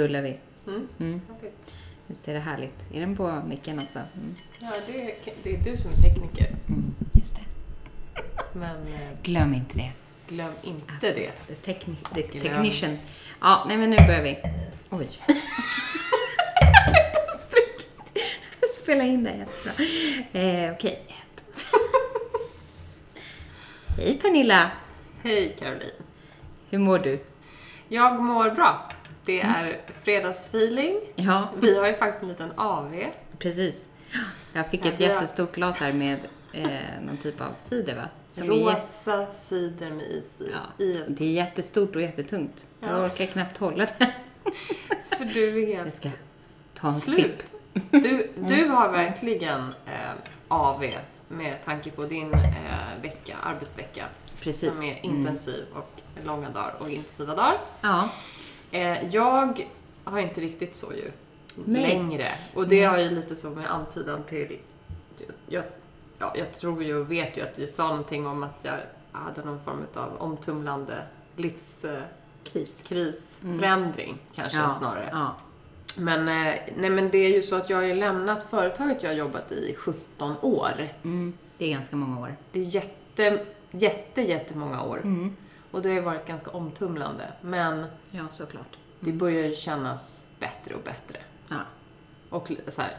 Rullar vi. Mm. Mm. okej. Visst är det härligt? Är den på micken också? Mm. Ja, det är, det är du som är tekniker. Mm, just det. Men eh, Glöm inte det. glöm inte Alltså, det. The, techni- the Glöm. technician. Ja, nej men nu börjar vi. Oj. Spela in det jättebra. Eh, Okej. Hej Pernilla. Hej Caroline. Hur mår du? Jag mår bra. Det är fredagsfeeling. Ja, Vi har ju faktiskt en liten AV. precis. Jag fick Ja, ett har- jättestort glas här med eh, någon typ av cider va? Som är Rosa cider med is i. ja, i ett, det är jättestort och jättetungt. Jag Ja. orkar knappt hålla det. för du är Jag helt ska ta en sipp. Du, du har verkligen eh, AV med tanke på din eh, vecka, arbetsvecka. Precis. Som är Mm. intensiv och långa dagar och intensiva dagar. Ja, jag har inte riktigt så ju Nej. längre. Och det har ju lite så med antydan till... Jag, ja, jag tror ju och vet ju att vi sa någonting om att jag hade någon form av omtumlande livskris, kris, förändring kanske ja, snarare. Ja. Men, eh, nej, men det är ju så att jag har lämnat företaget jag har jobbat i i 17 år. Mm, det är ganska många år. Det är jätte, jätte, jättemånga år. Mm. Och det har ju varit ganska omtumlande. Men Ja, såklart. det börjar ju kännas bättre och bättre. Ja. Och så här,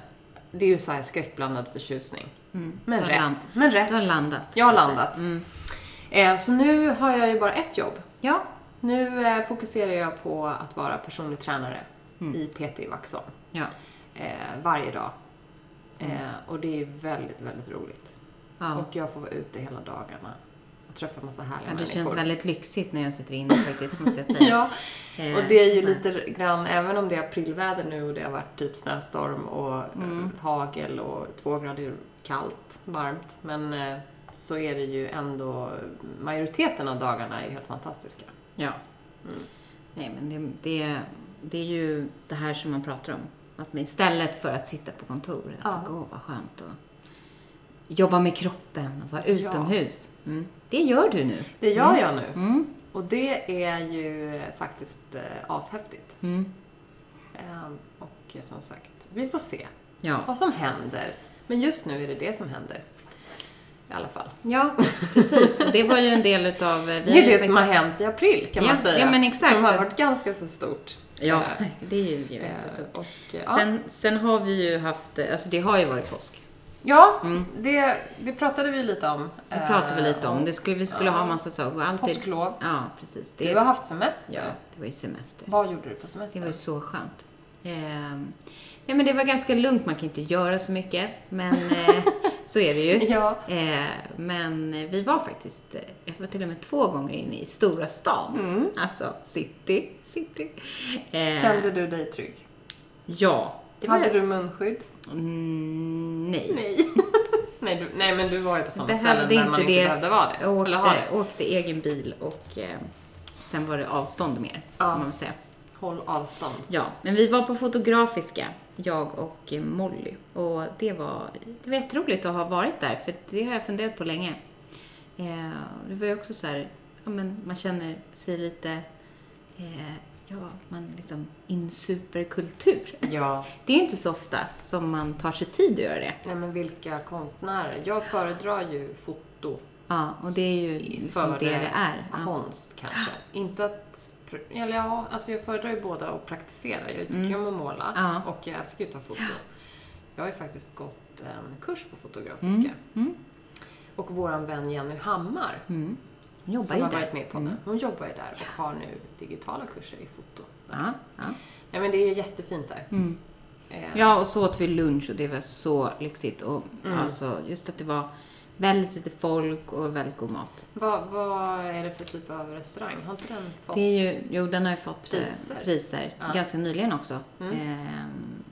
det är ju så här skräckblandad förtjusning. Mm. Men rätt. land- Men Du har rätt. landat. Jag har landat. Mm. Eh, så nu har jag ju bara ett jobb. Ja. Nu eh, fokuserar jag på att vara personlig tränare Mm. i PT i Vaxholm. Ja. Eh, varje dag. Mm. Eh, och det är väldigt, väldigt roligt. ja. Och jag får vara ute hela dagarna och träffa massa härliga ja det människor. känns väldigt lyxigt när jag sitter inne faktiskt, måste jag säga. Ja, Eh, och det är ju lite grann, även om det är aprilväder nu och det har varit typ snöstorm och Mm. eh, hagel och två grader kallt, varmt. Men eh, så är det ju ändå, majoriteten av dagarna är helt fantastiska. Ja. Mm. Nej, men det, det, det är ju det här som man pratar om. Att istället för att sitta på kontoret Ja. och gå, vad skönt och jobba med kroppen och vara Ja. utomhus. Mm. Det gör du nu. Det gör jag nu. Mm. Och det är ju faktiskt eh, ashäftigt. Mm. Ehm, och som sagt, vi får se Ja. vad som händer. Men just nu är det det som händer. I alla fall. ja, precis. Och det var ju en del utav... eh, Det är det som har hänt i april kan Ja, man säga. ja, men exakt. Som har varit ganska så stort. Ja, Eh, det är ju jättestort. och, ja. Sen, sen har vi ju haft, alltså det har ju varit påsk. Ja, Mm. det, det pratade vi lite om. Det pratade vi lite om. Eh, Det skulle, vi skulle ja. ha massa saker. Alltid, Påsklov. Ja, precis. Det, Du har haft semester. ja, det var ju semester. Vad gjorde du på Det semester? var ju så skönt. Ehm, ja, men det var ganska lugnt. Man kan inte göra så mycket, men eh, så är det ju. Ja. Eh, men vi var faktiskt, eh, jag var till och med två gånger inne i stora stan. Mm. Alltså city, city. Eh, Kände du dig trygg? Ja. Det Hade du munskydd? Mm, nej. Nej. nej, du, nej, men du var ju på sådana Behövde ställen där man inte det. behövde vara det. Jag åkte, det. åkte egen bil och eh, sen var det avstånd mer, Ja. kan man säga. Håll avstånd. Ja, men vi var på Fotografiska, jag och eh, Molly. Och det var, det var jätteroligt att ha varit där, för det har jag funderat på länge. Eh, det var ju också så här, ja men man känner sig lite, eh, ja, man liksom insuper kultur. Ja. Det är inte så ofta som man tar sig tid att göra det. Nej, men vilka konstnärer. Jag föredrar ju foto Ja, och det är ju liksom det det är. Ja. konst kanske. Inte att... Eller ja, alltså jag föredrar ju båda att praktisera. Jag tycker Mm. om att måla Ja. och jag älskar ju att ta foto. Jag har ju faktiskt gått en kurs på Fotografiska. Mm. Mm. Och våran vän Jenny Hammar, Mm. Hon jobbar som ju har där. varit med på Mm. den, hon jobbar ju där och har nu digitala kurser i foto. Ja, ja. Nej men det är jättefint där. Mm. Eh, ja, och så åt vi lunch och det var så lyxigt. Och Mm. alltså, just att det var Väldigt lite folk och väldigt god mat. Vad, vad är det för typ av restaurang? Har inte den fått... Det är ju, jo, den har ju fått eh, Priser. priser Ja. ganska nyligen också. Mm. Ehm,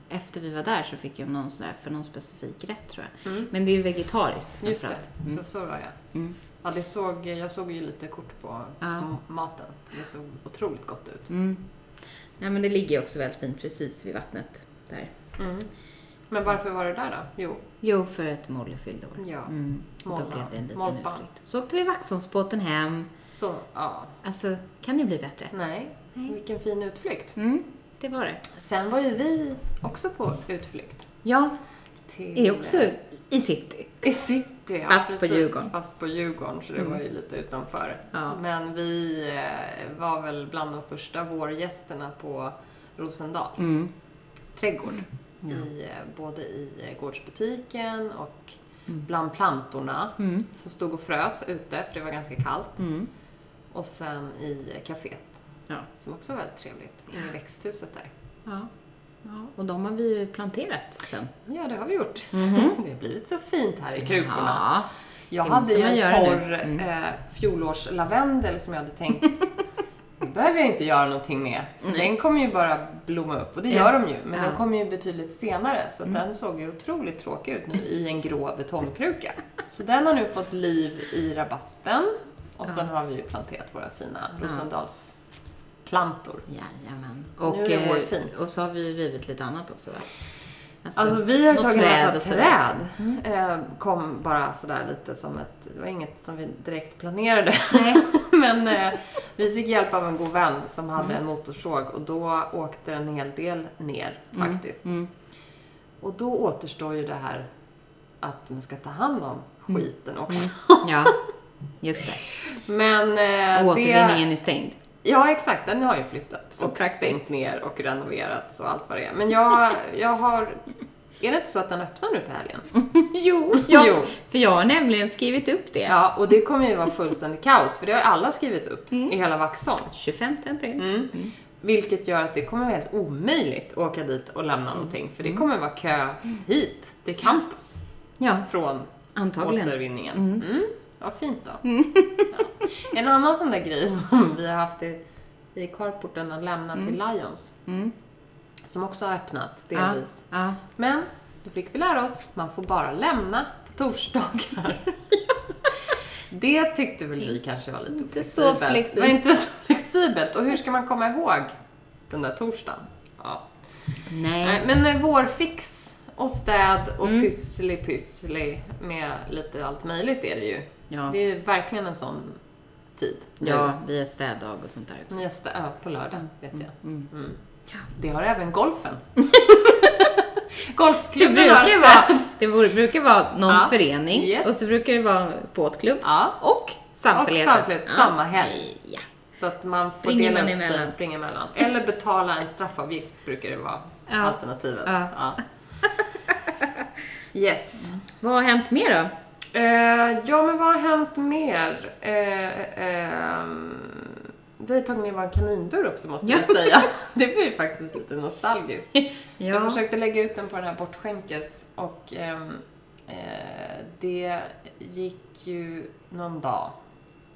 Efter vi var där så fick jag någon sådär för någon specifik rätt tror jag. Mm. Men det är ju vegetariskt Just det, framförallt. Mm. så, så var jag. Ja, det såg, jag såg ju lite kort på Ja. maten. Det såg otroligt gott ut. Mm. Ja, men det ligger också väldigt fint precis vid vattnet där. Mm. Men varför var du där då? Jo, Jo, för ett Molly fyllde år. Ja. Mm. Då blev det en liten utflykt. Så åkte vi Vaxholmsbåten hem. så ja. Alltså, kan det bli bättre? Nej, Nej. vilken fin utflykt. Mm, det var det. Sen var ju vi också på utflykt. Ja, Till, är också i city. I city, ja, Fast på precis. Djurgården. Fast på Djurgården, så det Mm. var ju lite utanför. Ja. Men vi eh, var väl bland de första vårgästerna på Rosendal Mm. trädgård. Ja. I, eh, både i eh, gårdsbutiken och Mm. bland plantorna Mm. som stod och frös ute för det var ganska kallt. Mm. Och sen i kaféet Ja. som också var väldigt trevligt. Inne i växthuset där. Ja. Ja. Och de har vi ju planterat sen. Ja, det har vi gjort. Mhm. Det har blivit så fint här i krukorna. Ja. Jag hade ju en torr Mm. eh, fjolårslavendel som jag hade tänkt behöver jag inte göra någonting med. Nej. den kommer ju bara blomma upp och det Ja. gör de ju. Men Ja. Mm. den kommer ju betydligt senare så att den såg ju otroligt tråkig ut nu i en grå betongkruka. Så den har nu fått liv i rabatten och sen har vi ju planterat våra fina Rosendalsplantor. Jajamän. Så Och, nu är det eh, vårfint. och så har vi rivit lite annat också va? Alltså vi har ju tagit träd massa och sådär. Mm. träd. Eh, kom bara sådär lite som ett, det var inget som vi direkt planerade. Men eh, vi fick hjälp av en god vän som hade Mm. en motorsåg och då åkte en hel del ner faktiskt. Mm. Och då återstår ju det här att man ska ta hand om Mm. skiten också. Ja, just det. Men eh, Och det, återvinningen är stängd. Ja, exakt. Den har ju flyttats och praktiskt. stängt ner och renoverats och allt vad det är. Men jag, jag har... Är det inte så att den öppnar nu till helgen? Jo, ja, Jo. för jag har nämligen skrivit upp det. Ja, och det kommer ju vara fullständigt kaos för det har alla skrivit upp i hela Vaxholm. 25 april. Mm. Vilket gör att det kommer vara helt omöjligt att åka dit och lämna någonting. För det kommer vara kö hit till campus Ja, från antagligen. återvinningen. Mm. Vad fint då. Ja. En annan sån där grej som vi har haft i, i carporten att lämna till Lions. Mm. Som också har öppnat delvis. ja. Men då fick vi lära oss, man får bara lämna på torsdagar. Det tyckte väl vi kanske var lite Inte så oflexibelt. flexibelt. Var inte så flexibelt. Och hur ska man komma ihåg den där torsdagen? Ja. Nej. Men eh, vårfix och städ och Mm. pyssli pyssli med lite allt möjligt är det ju. Ja. Det är verkligen en sån tid. ja, vi har städdag och sånt där också. Nästa, ja, på lördag vet jag. Mm. Mm. Det har även golfen. Det Golfklubben brukar, har vara, städ. det borde- brukar vara någon Ja. förening Yes. och så brukar det vara båtklubb Ja, och samfällighet. Och samfällighet, samma helg. Ja. så att man får Springer dela man sig emellan. och springa emellan. Eller betala en straffavgift brukar det vara Ja. alternativet. Ja. Ja. Yes. Vad har hänt mer då? Eh, ja, men vad har hänt mer? Eh, ehm, vi har tagit med vår kaninbur också måste Ja. jag säga. Det var ju faktiskt lite nostalgiskt. Jag Ja. försökte lägga ut den på den här bortskänkes och ehm, eh, det gick ju någon dag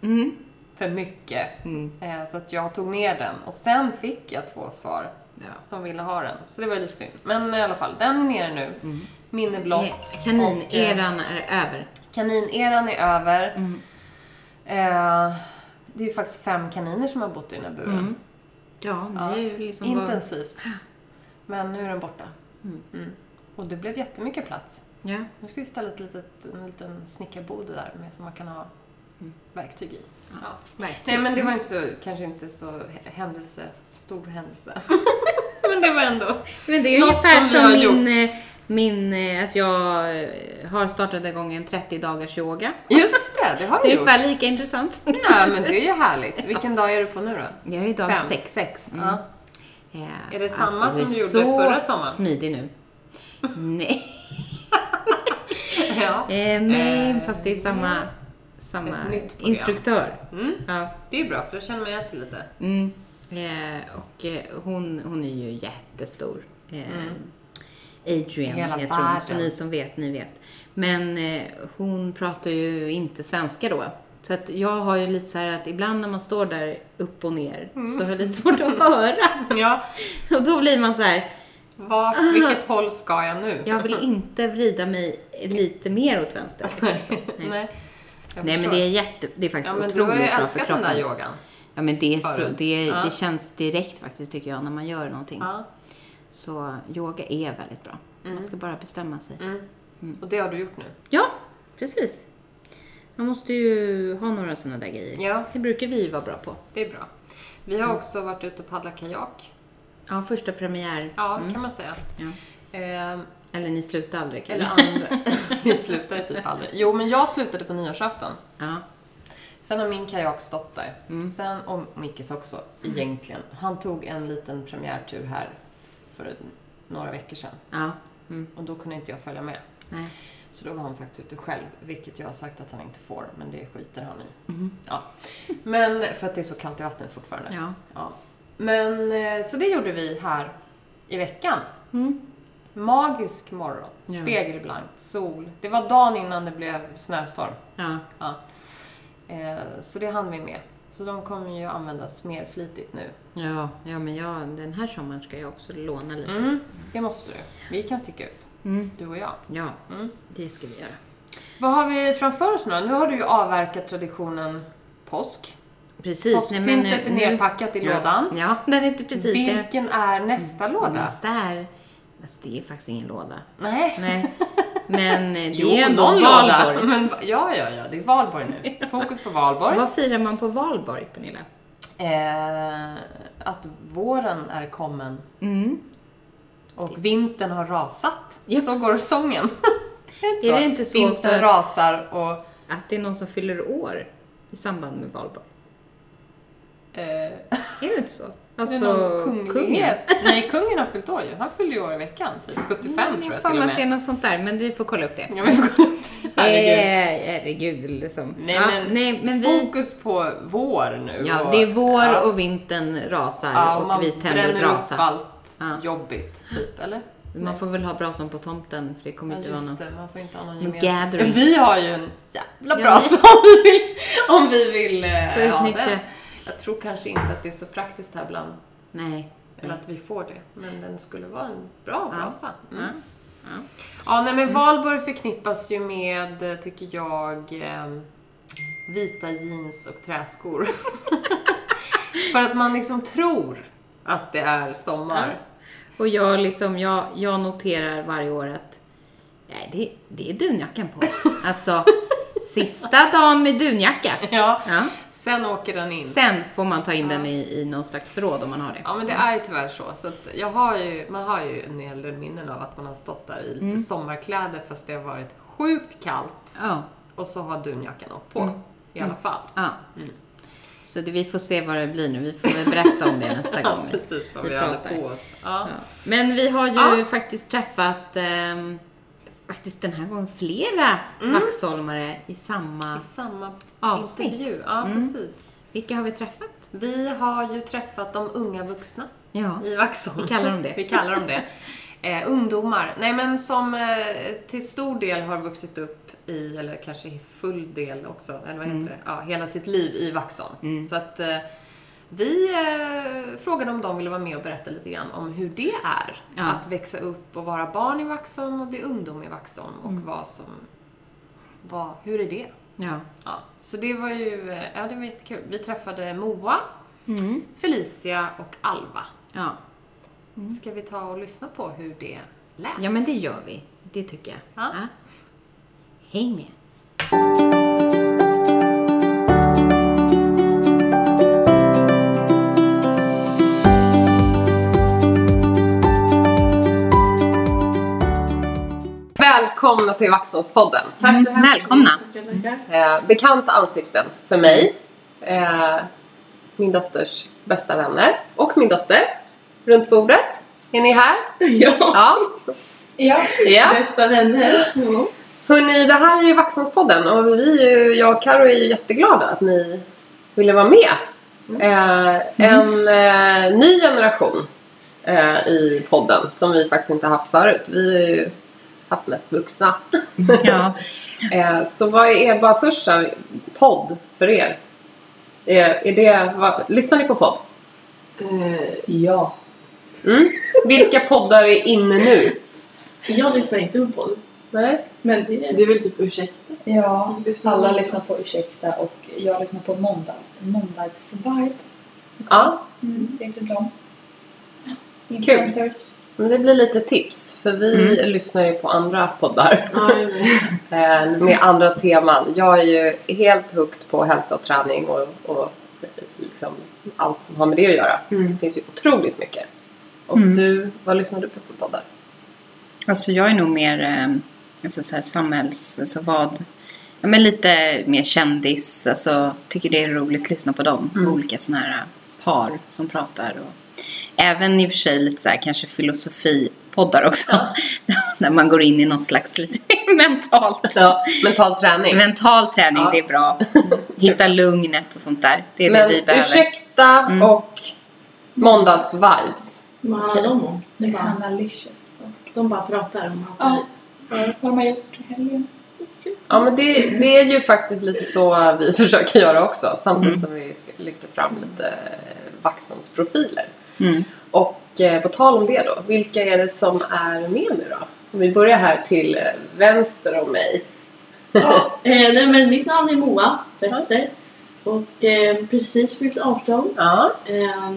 Mm. för mycket. Mm. Eh, så att jag tog ner den och sen fick jag två svar Ja. som ville ha den. Så det var lite synd. Men i alla fall, den är nere nu. Mm. Minne blått. Eh, Och, eh, Kanineran är över. Kanineran är över. Mm. Eh, det är ju faktiskt fem kaniner som har bott i den här buren. Mm. Ja, Ja, är ju liksom bara- Intensivt. Men nu är den borta. Mm. Mm. Och det blev jättemycket plats. Ja. Nu ska vi ställa ett litet, en liten snickarbod där med, som man kan ha Mm. verktyg i. Ja. verktyg. Nej men det var inte så, kanske inte så händelse, stor händelse. men det var ändå. Men det är Något ungefär som vi som, min, eh, min, eh, att jag eh, har startat igång en 30 dagars yoga. Just det, det har Det du är gjort. ungefär lika intressant. Ja men det är ju härligt. Vilken dag är du på nu då? Jag är dag Fem. sex. Sex. Mm. Ja. Eh, Är det samma alltså, som du gjorde så förra sommaren? smidig nu. Nej, ja. eh, nej fast det är samma, samma nytt program. instruktör. Mm. Ja. Det är bra för då känner man igen sig lite. Mm. Eh, och eh, hon, hon är ju jättestor. Mm. Adrian Hela heter hon. Så ni som vet, ni vet. Men eh, hon pratar ju inte svenska då. Så att jag har ju lite så här att ibland när man står där upp och ner Mm. så har jag lite svårt att höra. Ja, Och då blir man så här, var, vilket håll ska jag nu? jag vill inte vrida mig lite mer åt vänster. Liksom. Nej. Nej, Nej men det är jätte, det är faktiskt Ja, men du har ju otroligt bra för älskat den kroppen. där yogan. Ja men det, är så, det, Ja. det känns direkt faktiskt tycker jag när man gör någonting. Ja. Så yoga är väldigt bra. Man ska bara bestämma sig. Mm. Och det har du gjort nu? Ja, precis. Man måste ju ha några sådana där grejer. Ja. Det brukar vi ju vara bra på. Det är bra. Vi har också varit ute och paddlat kajak. Ja, första premiär. Ja, kan man säga. Ja. Ehm, Eller ni slutar aldrig eller kanske. andra. Vi slutar ju typ aldrig. Jo, men jag slutade på nyårsafton. Ja. Sen har min kajak stått där. Mm. Sen, och Mickes också, egentligen. Han tog en liten premiärtur här för några veckor sedan. Ja. Mm. Och då kunde inte jag följa med. Nej. Så då var han faktiskt ute själv, vilket jag har sagt att han inte får, men det skiter han i. Mhm. Ja. Men för att det är så kallt i vattnet fortfarande. Ja. Ja. Men, eh, så det gjorde vi här i veckan. Mm. Magisk morgon, Ja. spegelblankt, sol. Det var dagen innan det blev snöstorm. Ja. Ja. Eh, så det hann vi med. Så de kommer ju användas mer flitigt nu. Ja, ja, men jag, den här sommaren ska jag också låna lite. Mm, det måste du. Vi kan sticka ut, Mm. du och jag. Ja, Mm. det ska vi göra. Vad har vi framför oss nu Nu har du ju avverkat traditionen påsk. Precis. Påskpyntet är nerpackat i ja. lådan. Ja, den är inte precis det. Vilken är nästa låda? Nästa är... Alltså, det är faktiskt ingen låda. Nej. Nej. Men eh, det Jo, är ändå någon låda. valborg. Men, ja, ja, ja, det är valborg nu. Fokus på valborg. Vad firar man på valborg, Pernilla? Eh, att våren är kommen Mm. och vintern har rasat. Ja. Så går sången. Är det inte så Vintern också- rasar och... Att det är någon som fyller år i samband med valborg. Eh, Är det inte så? Alltså, kungen. Nej, kungen har fyllt år ju. Han fyllde ju år i veckan, typ 75 tror jag till och mig att det är med. något sånt där, men vi får kolla upp det. Jag vet inte. Herregud. Eh, herregud, liksom. Nej, ja, men, nej, men vi... fokus på vår nu. Ja, och- det är vår ja. och vintern rasar Ja, och man vi tänder bränner brasa. upp allt Ja. jobbigt, typ, eller? Man får väl ha brasan på tomten för det kommer Ja, inte vara någon... det. Man får inte ha någon gemensam. gathering. Vi har ju en jävla Ja, brasa om vi vill, om vi vill eh, ha den. Jag tror kanske inte att det är så praktiskt här bland, Nej. eller att vi får det. Men den skulle vara en bra Ja. brasa. Mm. Ja. Ja. Ja, nej men valborg förknippas ju med, eh, tycker jag, eh, vita jeans och träskor. För att man liksom tror att det är sommar. Och jag, liksom, jag, jag noterar varje år att nej, det, det är dunjackan på. Alltså, sista dagen med dunjacka. Ja. Ja. Sen åker den in. Sen får man ta in den i, i någon slags förråd om man har det. Ja men det är ju tyvärr så. så jag har ju, man har ju en hel del minnen av att man har stått där i lite sommarkläder fast det har varit sjukt kallt. Ja. Och så har dunjackan på. I alla fall. ja. Mm. Så det, vi får se vad det blir nu. Vi får väl berätta om det nästa Ja, gång. precis vad vi vi, pratar. på oss. Ja. Ja. Men vi har ju Ja. faktiskt träffat ehm, faktiskt den här gången flera Mm. Vaxholmare i samma... I samma Avsnitt. intervju. Ja, Mm. precis. Vilka har vi träffat? Vi har ju träffat de unga vuxna Ja, i Vaxholm. vi kallar dem det. Vi kallar dem det. Eh, ungdomar. Nej men som eh, till stor del har vuxit upp i, eller kanske i full del också, eller vad heter Mm. det? Ja, hela sitt liv i Vaxholm. Så att eh, vi eh, frågade om de ville vara med och berätta lite grann om hur det är Ja. att växa upp och vara barn i Vaxholm och bli ungdom i Vaxholm och Mm. vad som, vad, hur är det? Ja. Ja, så det var ju, eh, ja det var jättekul. Vi träffade Moa, Mm. Felicia och Alva. Ja. Ska vi ta och lyssna på hur det lät? ja, men det gör vi. Det tycker jag. Ja. Häng med. Välkomna till Vaxholmspodden. Tack så Mm, välkomna. Eh, bekanta ansikten för mig. Eh, min dotters bästa vänner och min dotter. Runt bordet. Är ni här? Ja, Ja. ja. ja. bästa vänner. Hörni, det här är ju Vaxholmspodden och vi, är ju- jag och Karo är ju jätteglada att ni ville vara med. Eh, en eh, ny generation eh, i podden som vi faktiskt inte haft förut. Vi har ju haft mest vuxna. Ja. Eh, så vad är bara först podd för er? Är, är det, vad, lyssnar ni på podd? Eh, ja. Mm. Vilka poddar är inne nu? Jag lyssnar inte på podd. Nej. Men det är, det är väl typ ursäkta. Ja, Lyssnar alla på- lyssnar på Ursäkta och jag lyssnar på måndag, Måndagsvibe. Ja, Mm, det är typ dem. Influencers. Men det blir lite tips för vi lyssnar ju på andra poddar. Eh, med andra teman. Jag är ju helt hooked på hälsa och träning och, och liksom allt som har med det att göra. Mm. Det finns ju otroligt mycket. Och Mm. du, vad lyssnar du på för poddar? Alltså jag är nog mer eh, alltså så här samhälls... Alltså vad... Ja, men lite mer kändis. Alltså tycker det är roligt att lyssna på dem. Mm. Olika sådana här par som pratar. Och även i och för sig lite så här kanske filosofipoddar också. När man går in i någon slags lite mentalt. Ja, mental träning. Mental träning, Ja. det är bra. Hitta lugnet och sånt där. Det är det Men vi behöver. ursäkta Mm. och måndags-vibes. Vad handlar de om? Det Det är är bara, Hanna Licious. Och, de bara pratar om allt Ja. vad de har gjort i helgen. Ja men det, det är ju faktiskt lite så vi försöker göra också. Samtidigt Mm. som vi lyfter fram lite Vaxholms profiler. Mm. Och eh, på tal om det då, vilka är det som är med nu då? Om vi börjar här till eh, vänster om mig. Ja, eh, nej, men mitt namn är Moa Wester. Och eh, precis fyllt 18. Ja. Eh,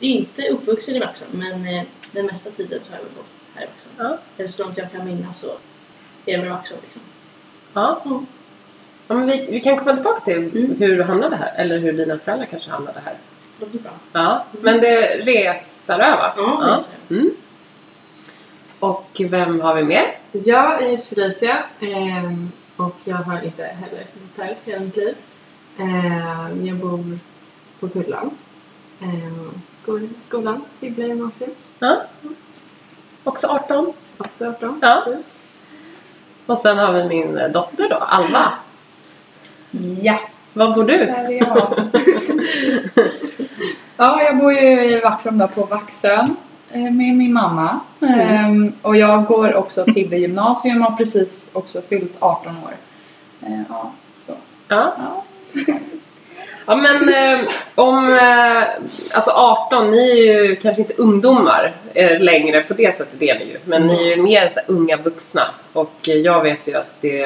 inte uppvuxen i Vaxholm men eh, den mesta tiden så har jag väl bott här i Vaxholm. Ja. Eller så långt jag kan minnas så är det väl Vaxholm liksom. Ja. Ja. ja men vi, vi kan komma tillbaka till Mm. hur du hamnade här. Eller hur dina föräldrar kanske hamnade här. Låter bra. Ja. Men det är Resarö va? Ja, så. Mm. Och vem har vi mer? Jag heter Felicia ehm, och jag har inte heller bott här hela mitt liv. Ehm, jag bor på Kullan. Ehm, går i skolan, Tibble gymnasium. Ja. Också 18. Också 18. Ja. Precis. Och sen har vi min dotter då, Alva. Ja, Var bor du? där är jag. ja, jag bor ju i Vaxholm då, på Vaxön eh, med min mamma. Ehm, och jag går också Tibble gymnasium och har precis också fyllt 18 år. Eh, ja, så. Ja. Ja. Ja men eh, om, eh, alltså 18, ni är ju kanske inte ungdomar längre på det sättet är ni ju. Men ni är ju mer så unga vuxna. Och jag vet ju att det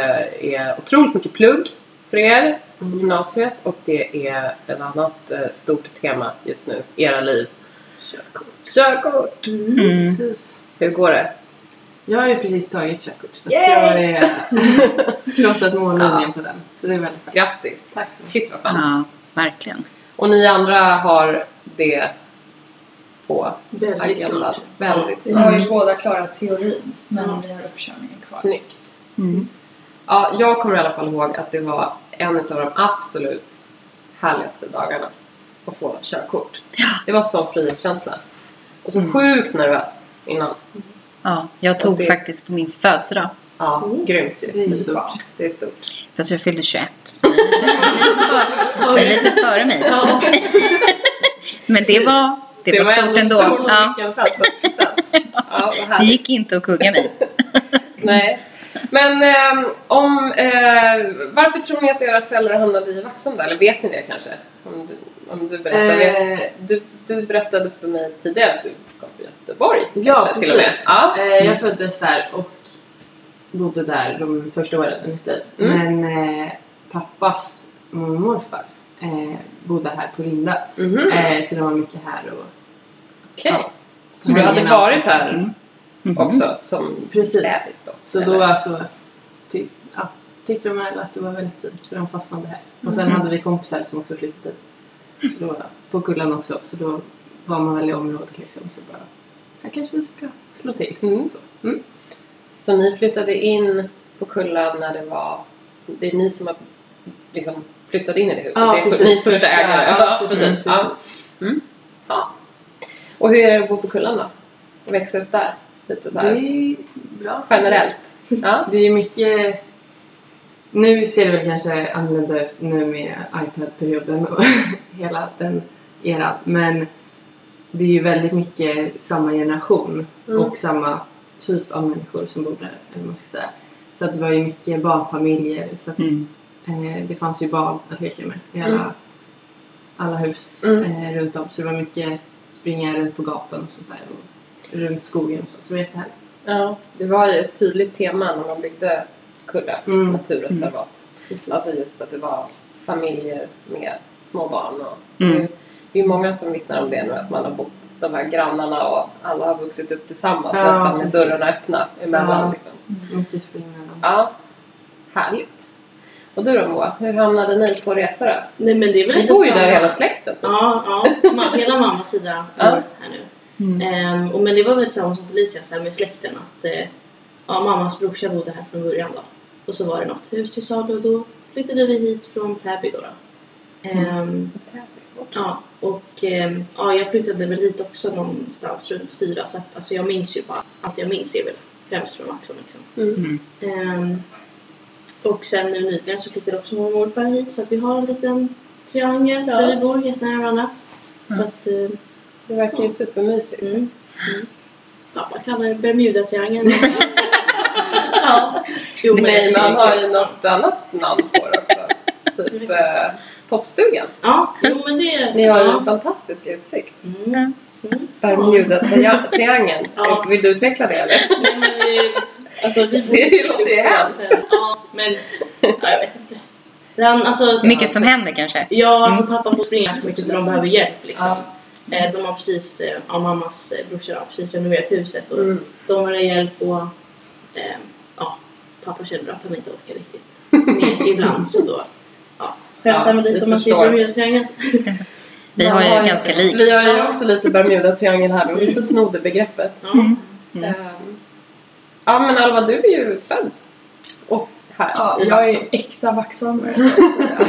är otroligt mycket plugg för er gymnasiet. Och det är ett annat eh, stort tema just nu, era liv. Körkort. Körkort! Mm. Precis. Hur går det? Jag har ju precis tagit körkort så Yay! jag är krossat mållinjen på den. Så det är väldigt bra. Grattis! Tack så mycket. Shit vad skönt! Ja, verkligen. Och ni andra har det på Väldigt agendan. stort. Väldigt Vi snart. har ju båda klarat teorin, men Ja. vi har uppkörningen kvar. Snyggt. Mm. Ja, jag kommer i alla fall ihåg att det var en av de absolut härligaste dagarna att få körkort. Det var sån frihetskänsla. Och så sjukt nervöst innan. Ja, jag tog det- faktiskt på min födelsedag. Ja, grymt ju. Det är stort. Det är stort. Fast jag fyllde 21. Så ni är lite, för, före mig. Ja. Men det var, det var stort ändå. stort och Ja, festpresent. Ja, det gick inte att kugga mig. Nej. Men ehm, om... Eh, varför tror ni att era föräldrar hamnade i Vaxholm? Eller vet ni det kanske? Om du, om du berättar. Eh. Du, du berättade för mig tidigare att du kom från Göteborg. Ja, kanske, till och med. precis. Ja. Eh, jag föddes där och bodde där de första åren i mitt liv. Mm. Men eh, pappas mormor och morfar eh, bodde här på Linda. Mhm. Eh, så de var mycket här och Okej. ja. Så du hade varit här Mm. Mhm. också som Precis. bebis då? Så eller? då alltså ty, ja, tyckte de att det var väldigt fint så de fastnade här. Och sen Mm. hade vi kompisar som också flyttade dit. Så då, på Kullan också. Så då var man väl i området liksom. Så bara, här kanske vi ska slå till. Mm. Så. Mm. Så ni flyttade in på Kullan när det var... Det är ni som har liksom flyttat in i det huset? det är för, ni första ägare? Ja, precis. Ja. precis. Ja. Och hur är det att bo på Kullan då? Växa upp där? Lite så Det här, är bra. generellt? Ja. Det är mycket... Nu ser det väl kanske annorlunda ut nu med iPad-perioden och hela den eran. Men det är ju väldigt mycket samma generation Mm. och samma typ av människor som bor där. Eller vad man ska säga. Så att det var ju mycket barnfamiljer. Så att, Mm. eh, det fanns ju barn att leka med i alla, Mm. alla hus Mm. eh, runt om. Så det var mycket springa runt på gatan och sånt där. Och runt skogen och så. Det var jättehärligt. Ja, det var ju ett tydligt tema när man byggde Kulla Mm. naturreservat. Alltså just att det var familjer med små barn. Och Mm. det, är- det är många som vittnar om det nu, att man har bott, de här grannarna och alla har vuxit upp tillsammans Ja, nästan med dörrarna öppna emellan. Ja. Liksom. Mellan. Ja, härligt. Och du då Moa, hur hamnade ni på resa då? Nej men det är väl Ni bor ju där hela släkten. typ. Ja, ja. Ma- hela mammas sida Ja. här nu. Mm. Ehm, och men det var väl samma som här med släkten att eh, ja, mammas brorsa bodde här från början då. Och så var det något hus till salu och då flyttade vi hit från Täby då. då. Ehm, ja, och ehm, ja, jag flyttade väl hit också någonstans runt fyra så att alltså, jag minns ju bara, allt jag minns är väl främst från Vaxholm liksom. Mm. Ehm, och sen nu nyligen så flyttade också mormor och morfar hit så att vi har en liten triangel där vi bor jättenära varandra. Så att, eh, Det verkar ju supermysigt. mm, mm. Pappa kallar det Bermudatriangeln. ja. Jo, men Nej, man har ju något annat namn på det också. typ eh, Toppstugan. Ja, jo men det... Ni har ju en ja. fantastisk utsikt. Mm. Bermuda-triangeln. Ja. Vill du utveckla det eller? Nej, men vi, alltså, vi Det låter ju hemskt. Ja, men ja, jag vet inte. Den, alltså, Mycket som händer kanske. Ja, alltså pappa får springa så mycket för de behöver hjälp liksom. Ja. Eh, De har precis, eh, ja, mammas eh, brorsa har precis renoverat huset och Mm. de har hjälp och eh, ja, pappa känner att han inte orkar riktigt med ibland så då ja, skämtar Ja, man lite om att det är. Bermudatriangeln. Vi har ju ganska likt. Vi har ju också lite Bermuda-triangeln här och vi försnodde begreppet. Ja. Mm. Ehm, Ja men Alva, du är ju född här Ja, i jag Vaxholm. är äkta vaxholmare så att säga.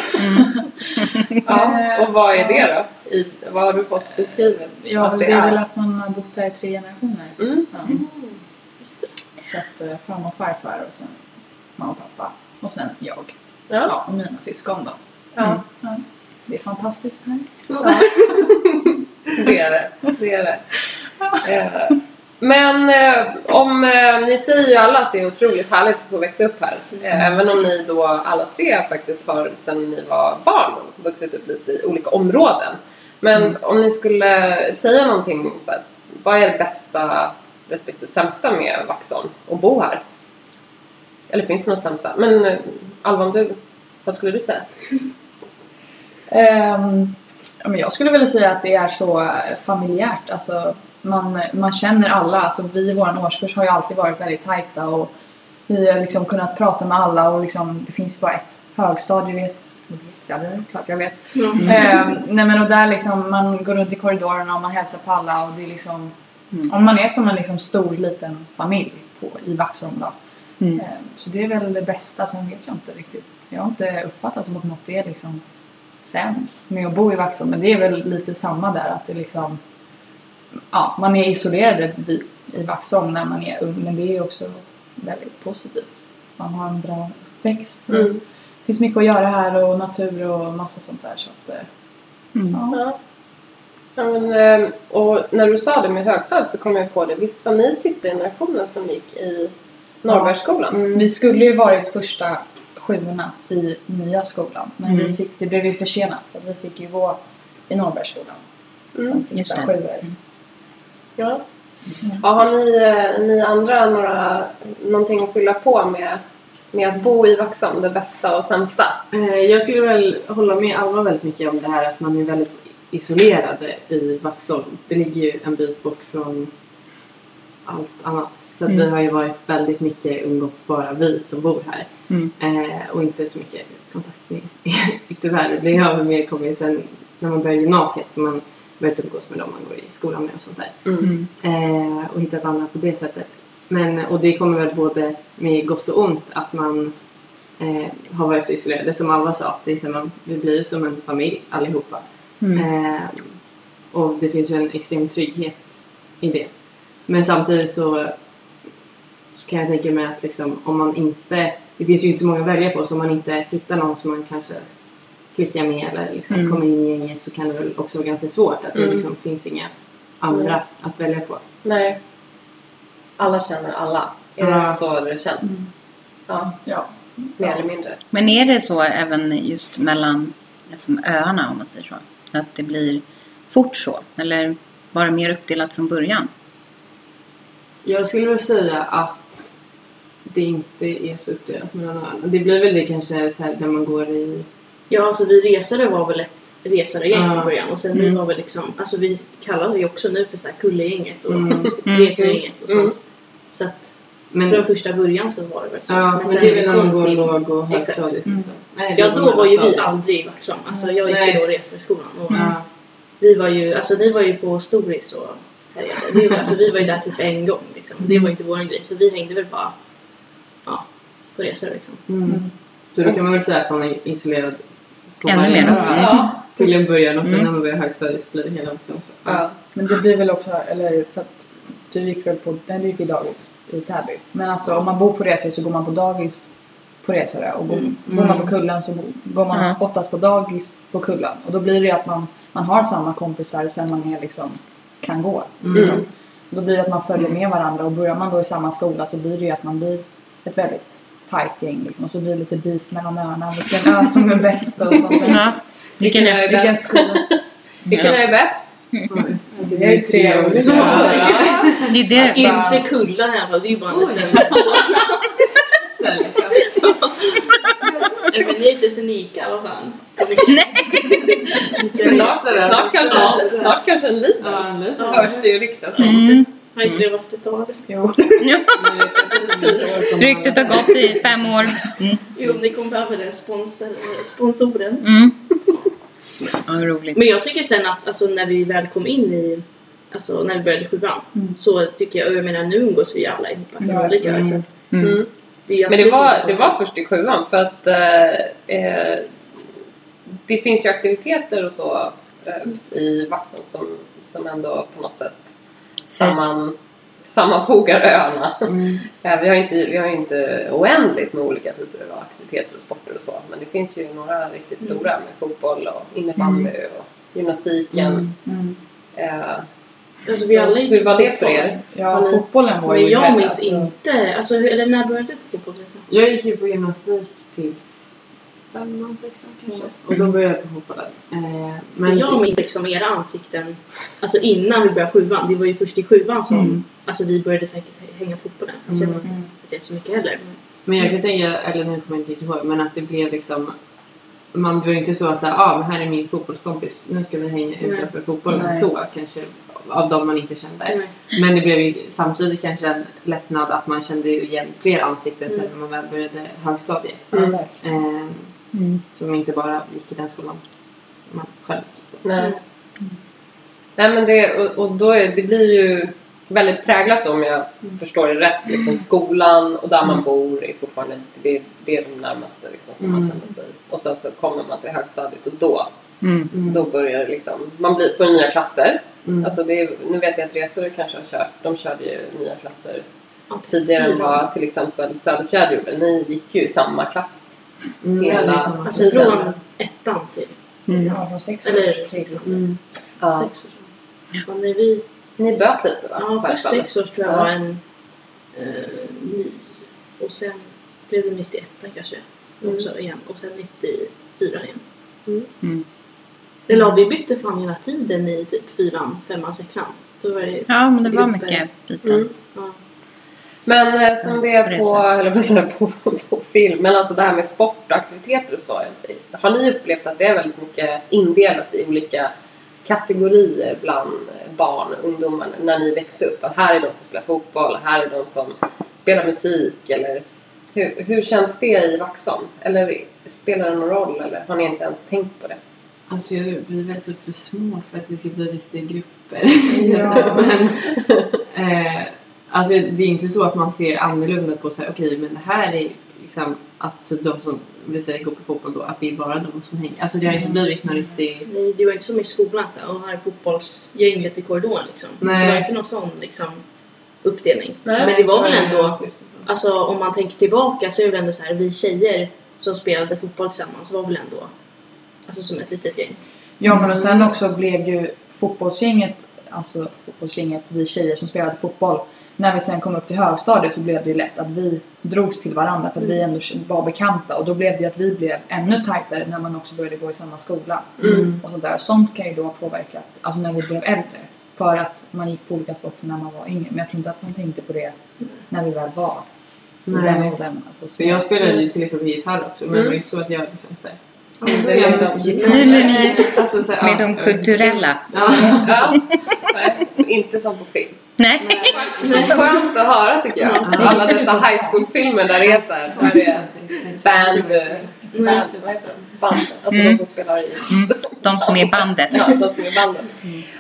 Ja, och vad är det då? I, vad har du fått beskrivet Ja, att det är väl att man har bott där i tre generationer. Mm. Ja. Så att eh, farmor och farfar och sen mamma och pappa. Och sen jag. Ja. Ja, och mina syskon då. Ja. Mm. Ja. Det är fantastiskt här. Det är det. det, är det. Men eh, om, eh, ni säger ju alla att det är otroligt härligt att få växa upp här. Eh, även om ni då alla tre faktiskt har sedan ni var barn vuxit upp lite i olika områden. Men om ni skulle säga någonting, så här, vad är det bästa respektive sämsta med Vaxholm och bo här? Eller finns det något sämsta? Men eh, Alva, om du, vad skulle du säga? Men jag skulle vilja säga att det är så familjärt. Alltså, man, man känner alla. Alltså, vi i vår årskurs har ju alltid varit väldigt tajta och vi har liksom kunnat prata med alla och liksom, det finns bara ett högstadie, vet, vet jag, det är klart jag vet. Ja. Ehm, nej men och där liksom, man går runt i korridorerna och man hälsar på alla och det är liksom, om man är som en liksom stor liten familj på, i Vaxholm då. Mm. Ehm, så det är väl det bästa, sen vet jag inte riktigt. Jag har inte uppfattat som att något är liksom sämst med att bo i Vaxholm, men det är väl lite samma där att det liksom, ja, man är isolerade vid, i Vaxholm när man är ung, men det är också väldigt positivt. Man har en bra växt. Mm. Det finns mycket att göra här och natur och massa sånt där. Så att, eh, Mm. ja. Ja. Ja, men, eh, och när du sa det med högstadiet så kom jag på det. Visst var ni sista generationen som gick i Norrbergsskolan? Mm. Vi skulle ju varit första sjuorna i nya skolan. Men Mm. vi fick, det blev ju försenat så vi fick ju gå i Norrbergsskolan Mm, som sista sjuor. Ja. ja. Har ni, eh, ni andra några, någonting att fylla på med, med att bo i Vaxholm? Det bästa och sämsta? Eh, Jag skulle väl hålla med Alva väldigt mycket om det här att man är väldigt isolerade i Vaxholm. Det ligger ju en bit bort från allt annat. Så att vi Mm. har ju varit väldigt mycket umgåtts bara vi som bor här. Mm. Eh, och inte så mycket kontakt med yttervärlden. Det har väl mer kommit sen när man börjar gymnasiet som man börjat umgås med dem man går i skolan med och sånt där. Mm. Eh, och hittat andra på det sättet. Men, och det kommer väl både med gott och ont att man eh, har varit så isolerade. Som Alva sa, det är som man, vi blir som en familj allihopa. Mm. Eh, och det finns ju en extrem trygghet i det. Men samtidigt så, så kan jag tänka mig att liksom, om man inte... Det finns ju inte så många att välja på så om man inte hittar någon som man kanske klickar med eller liksom Mm. kommer in i gänget så kan det väl också vara ganska svårt att det Mm. liksom finns inga andra att välja på. Nej. Alla känner alla. Är det så det känns? Ja, Ja. mer eller mindre. Men är det så även just mellan liksom, öarna om man säger så? Att det blir fort så? Eller var det mer uppdelat från början? Jag skulle väl säga att det inte är så uppdelat mellan öarna. Det blir väl det kanske så här när man går i... Ja, alltså vi resare var väl ett resargäng Ja. från början och sen vi Mm. var väl liksom, alltså vi kallar det ju också nu för så här Kullegänget och Mm. Mm. resargänget och sånt. Mm. Så att Men, från första början så var det väl så. ja, men, sen det är väl när man går till- låg och högstadiet. Mm. Liksom. Nej, Ja, då var ju vi aldrig Vaxholm. Alltså jag gick ju då reseskolan och Ja. vi var ju, alltså ni var ju på Storis och härjade. Vi var, alltså vi var ju där typ en gång liksom. Det var inte våran grej så vi hängde väl bara, ja, på resor liksom. Mm. Så då kan man väl säga att man är isolerad Ännu mer då. ö Ja. Till en början och sen Mm. när man börjar högstadiet så blir det hela också. Så. Ja. Men det blir väl också, eller för att du gick väl på, nej, du gick i dagis i Täby. Men alltså om man bor på Resare så går man på dagis på Resare och går, Mm. bor man på Kullen så går man Ja. oftast på dagis på Kullen. Och då blir det att man, man har samma kompisar sen man är liksom, kan gå. Mm. Då blir det att man följer med varandra och börjar man då i samma skola så blir det ju att man blir ett väldigt tajt gäng liksom. Och så blir det lite beef mellan öarna, vilken ö som är bäst och sånt. Ja. Vilken är är Vilken bäst? skola? Vilken är bäst? Alltså, det är ju tre olika Ja. Det är det. Inte Kullan här va, det är ju bara en liten... Nej men ni är inte så unika, vad fan. Snart, snart, kanske, snart kanske en liten. Hörs det ju ryktas. Mm. Har inte det varit ett tag? Jo. Ja. Ryktet har gått i fem år. Mm. Jo, ni kommer behöva den sponsor, sponsoren. Mm. Ja, roligt. Men jag tycker sen att alltså, när vi väl kom in i, alltså när vi började sjuan, Mm. så tycker jag, och jag menar nu umgås vi alla ihop Ja. olika Mm. så att Mm. Mm. det Men det var, det var först i sjuan för att eh, eh, det finns ju aktiviteter och så eh, i Vaxholm som, som ändå på något sätt samman, sammanfogar öarna. Mm. Eh, vi har ju inte, vi har ju inte oändligt med olika typer av aktiviteter och sporter och så men det finns ju några riktigt Mm. stora med fotboll och innebandy och gymnastiken. Mm. Eh, Alltså, vi så alla gick hur var det för er? Ja, ni- fotbollen var ju Men jag väldigt- minns alltså- inte, alltså, eller när började du på fotboll? Jag gick ju på gymnastik tills femman, sexan kanske. Och då började jag på fotbollen. Eh, Men jag minns liksom era ansikten, alltså innan vi började sjuan, det var ju först i sjuan som Mm. alltså, vi började säkert hänga fotbollen. Alltså, jag Mm. vet inte att det är så mycket heller. Men, jag kan tänka, eller nu kommer jag inte riktigt ihåg, men att det blev liksom man, det var ju inte så att säga, ah, här är min fotbollskompis, nu ska vi hänga Nej. utanför fotbollen. Nej. Så kanske, av de man inte kände. nej. Men det blev ju samtidigt kanske en lättnad att man kände igen fler ansikten sen Mm. när man väl började högstadiet. Mm. Eh, Mm. som inte bara gick i den skolan man själv gick. Nej. Mm. Nej men det, och, och då är, det blir ju väldigt präglat om jag förstår det rätt. Liksom, skolan och där man Mm. bor är fortfarande det, det är de närmaste liksom, som man Mm. känner sig. Och sen så kommer man till högstadiet och då, Mm. då börjar det liksom, man blir, får nya klasser. Mm. Alltså det är, nu vet jag att Resor kanske har kört, de körde ju nya klasser typ tidigare än vad till exempel Söderfjärd gjorde. Ni gick ju i samma klass. Mm, hela-. Alltså från ettan till Mm. Ja, från sex Eller- års till. Mm. Ja. sex år. Ja, när vi, Ni böt lite va? ja, först sex års tror jag Ja. var en eh, ny och sen blev det nytt i ettan kanske. Mm. Också igen. Och sen nytt i fyran igen. Mm. Eller ja, vi bytte fan hela tiden i typ fyran, femman, sexan. Då var det Ja, men det var mycket byten. Mm. Ja. Men eh, som det är på, eller på, säga, på, på film, men alltså det här med sport och aktiviteter och så. Har ni upplevt att det är väldigt mycket indelat i olika kategorier bland barn och ungdomar när ni växte upp? Att här är de som spelar fotboll, här är de som spelar musik eller hur, hur känns det i Vaxholm? Eller spelar det någon roll eller har ni inte ens tänkt på det? Alltså jag, vi är väl typ för små för att det ska bli riktiga grupper. Ja. men, eh, alltså det är inte så att man ser annorlunda på sig. okej men det här är liksom att de som vi säger går på fotboll då, att det är bara de som hänger. Alltså det har inte blivit någon riktig... Nej, det var inte som i skolan så här, och här är fotbollsgänget i korridoren liksom. Nej. Det var inte någon sån liksom uppdelning. Nej, Men det var väl ändå, alltså om man tänker tillbaka så är det väl ändå så här, vi tjejer som spelade fotboll tillsammans var väl ändå alltså som ett litet gäng. Ja, men och sen också blev ju fotbollsgänget alltså fotbollsgänget, vi tjejer som spelade fotboll. När vi sen kom upp till högstadiet så blev det ju lätt att vi drogs till varandra för att vi ändå var bekanta och då blev det ju att vi blev ännu tajtare när man också började gå i samma skola. Mm. Och sånt där. Sånt kan ju då ha påverkat, alltså när vi blev äldre. För att man gick på olika sporter när man var yngre. Men jag tror inte att man tänkte på det när vi väl var Nej. åldern. Alltså, så. För jag spelade ju till exempel gitarr också men det var inte så att jag liksom såhär... Ja, är jag liksom. Du med, med, Alltså, så här, med de kulturella. Ja. Ja. Nej, så inte som på film. Nej. Skönt att höra tycker jag. Alla dessa high school-filmer där det är så här, så här det är band, eh, band, vad heter de? Band, alltså Mm. de som spelar i Mm. De som är i bandet. Ja, de som är banden.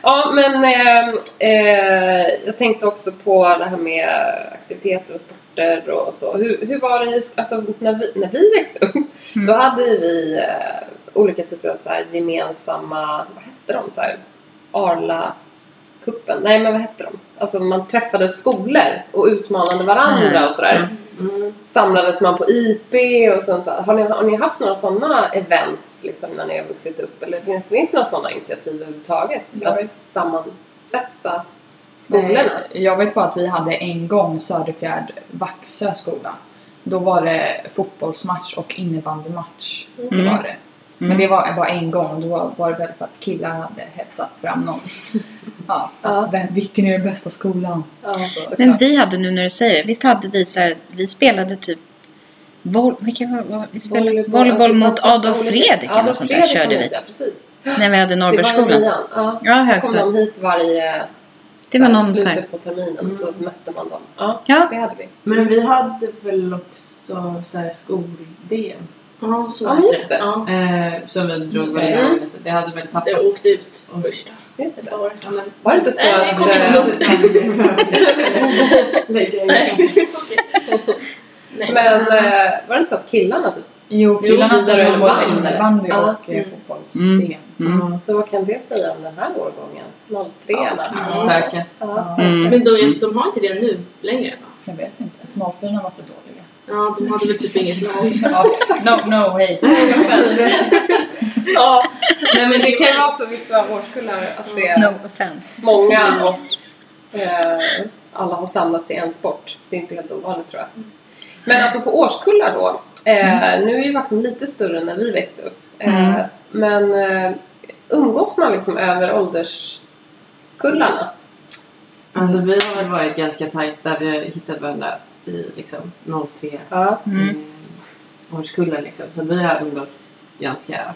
Ja, men eh, eh, jag tänkte också på det här med aktiviteter och sporter och så. Hur, hur var det alltså, när, vi, när vi växte upp? Då hade vi eh, olika typer av så här, gemensamma, vad hette de? Så här, Arla kuppen. Nej, men vad hette de? Alltså man träffade skolor och utmanade varandra och sådär. Mm. Samlades man på IP och sånt så. Har ni, har ni haft några sådana events liksom när ni har vuxit upp? Eller finns, finns det några sådana initiativ överhuvudtaget? Jag Att vet- sammansvetsa skolorna? Nej, Jag vet bara att vi hade en gång Söderfjärd Vaxö skola. Då var det fotbollsmatch och innebandymatch. Det Mm. var det. Men det var bara en gång. Då var- var det väl för att killar hade hetsat fram någon. Ja. Ja. Vem, vilken är den bästa skolan? Ja, såklart. Men vi hade nu när du säger det, visst hade vi så här, vi spelade typ Vol, vilka var, var, vi spelade volleyboll, alltså, mot Adolf Fredrik eller något sånt där körde vi. hit, Ja, precis. När vi hade Det var i Norrbergsskolan. Ja. Ja, Då kom högstadiet. de hit varje Det så var någon så slutet på terminen och så mötte man dem. Ja, Ja. det hade vi. Men vi hade väl också så här skol-DM. Ja, så Ja, just det. Ja, Eh, som vi drog Just det. Mm. Det hade väl det tappats. åkte ut Och- först. Just det. Ett år. Ja, men... Var det inte så Nej, jag att... eh. Nej. Men eh, var det inte så att killarna typ Jo, killarna vidare tog eller både band, eller? innebandy Ja. och eh, Mm. fotbolls-VM. Mm. Så vad kan det säga om den här årgången? 03 Ja, ja. Starka. Ja. Mm. Men de, de har inte det nu längre va? Jag vet inte. 04 var för dåliga. Ja, de hade väl typ inget lag. Ja, no, no, hej. ja. Nej men det kan ju vara så vissa årskullar att det är no offense. många och eh, alla har samlats i en sport. Det är inte helt ovanligt tror jag. Men apropå årskullar då. Eh, Nu är ju Vaxholm lite större än när vi växte upp. Eh, Mm. Men eh, umgås man liksom över ålderskullarna? Alltså vi har väl varit ganska tajta. Vi har hittat varandra i liksom 03 Ja. Mm. eh, årskullar liksom. Så vi har umgåtts ganska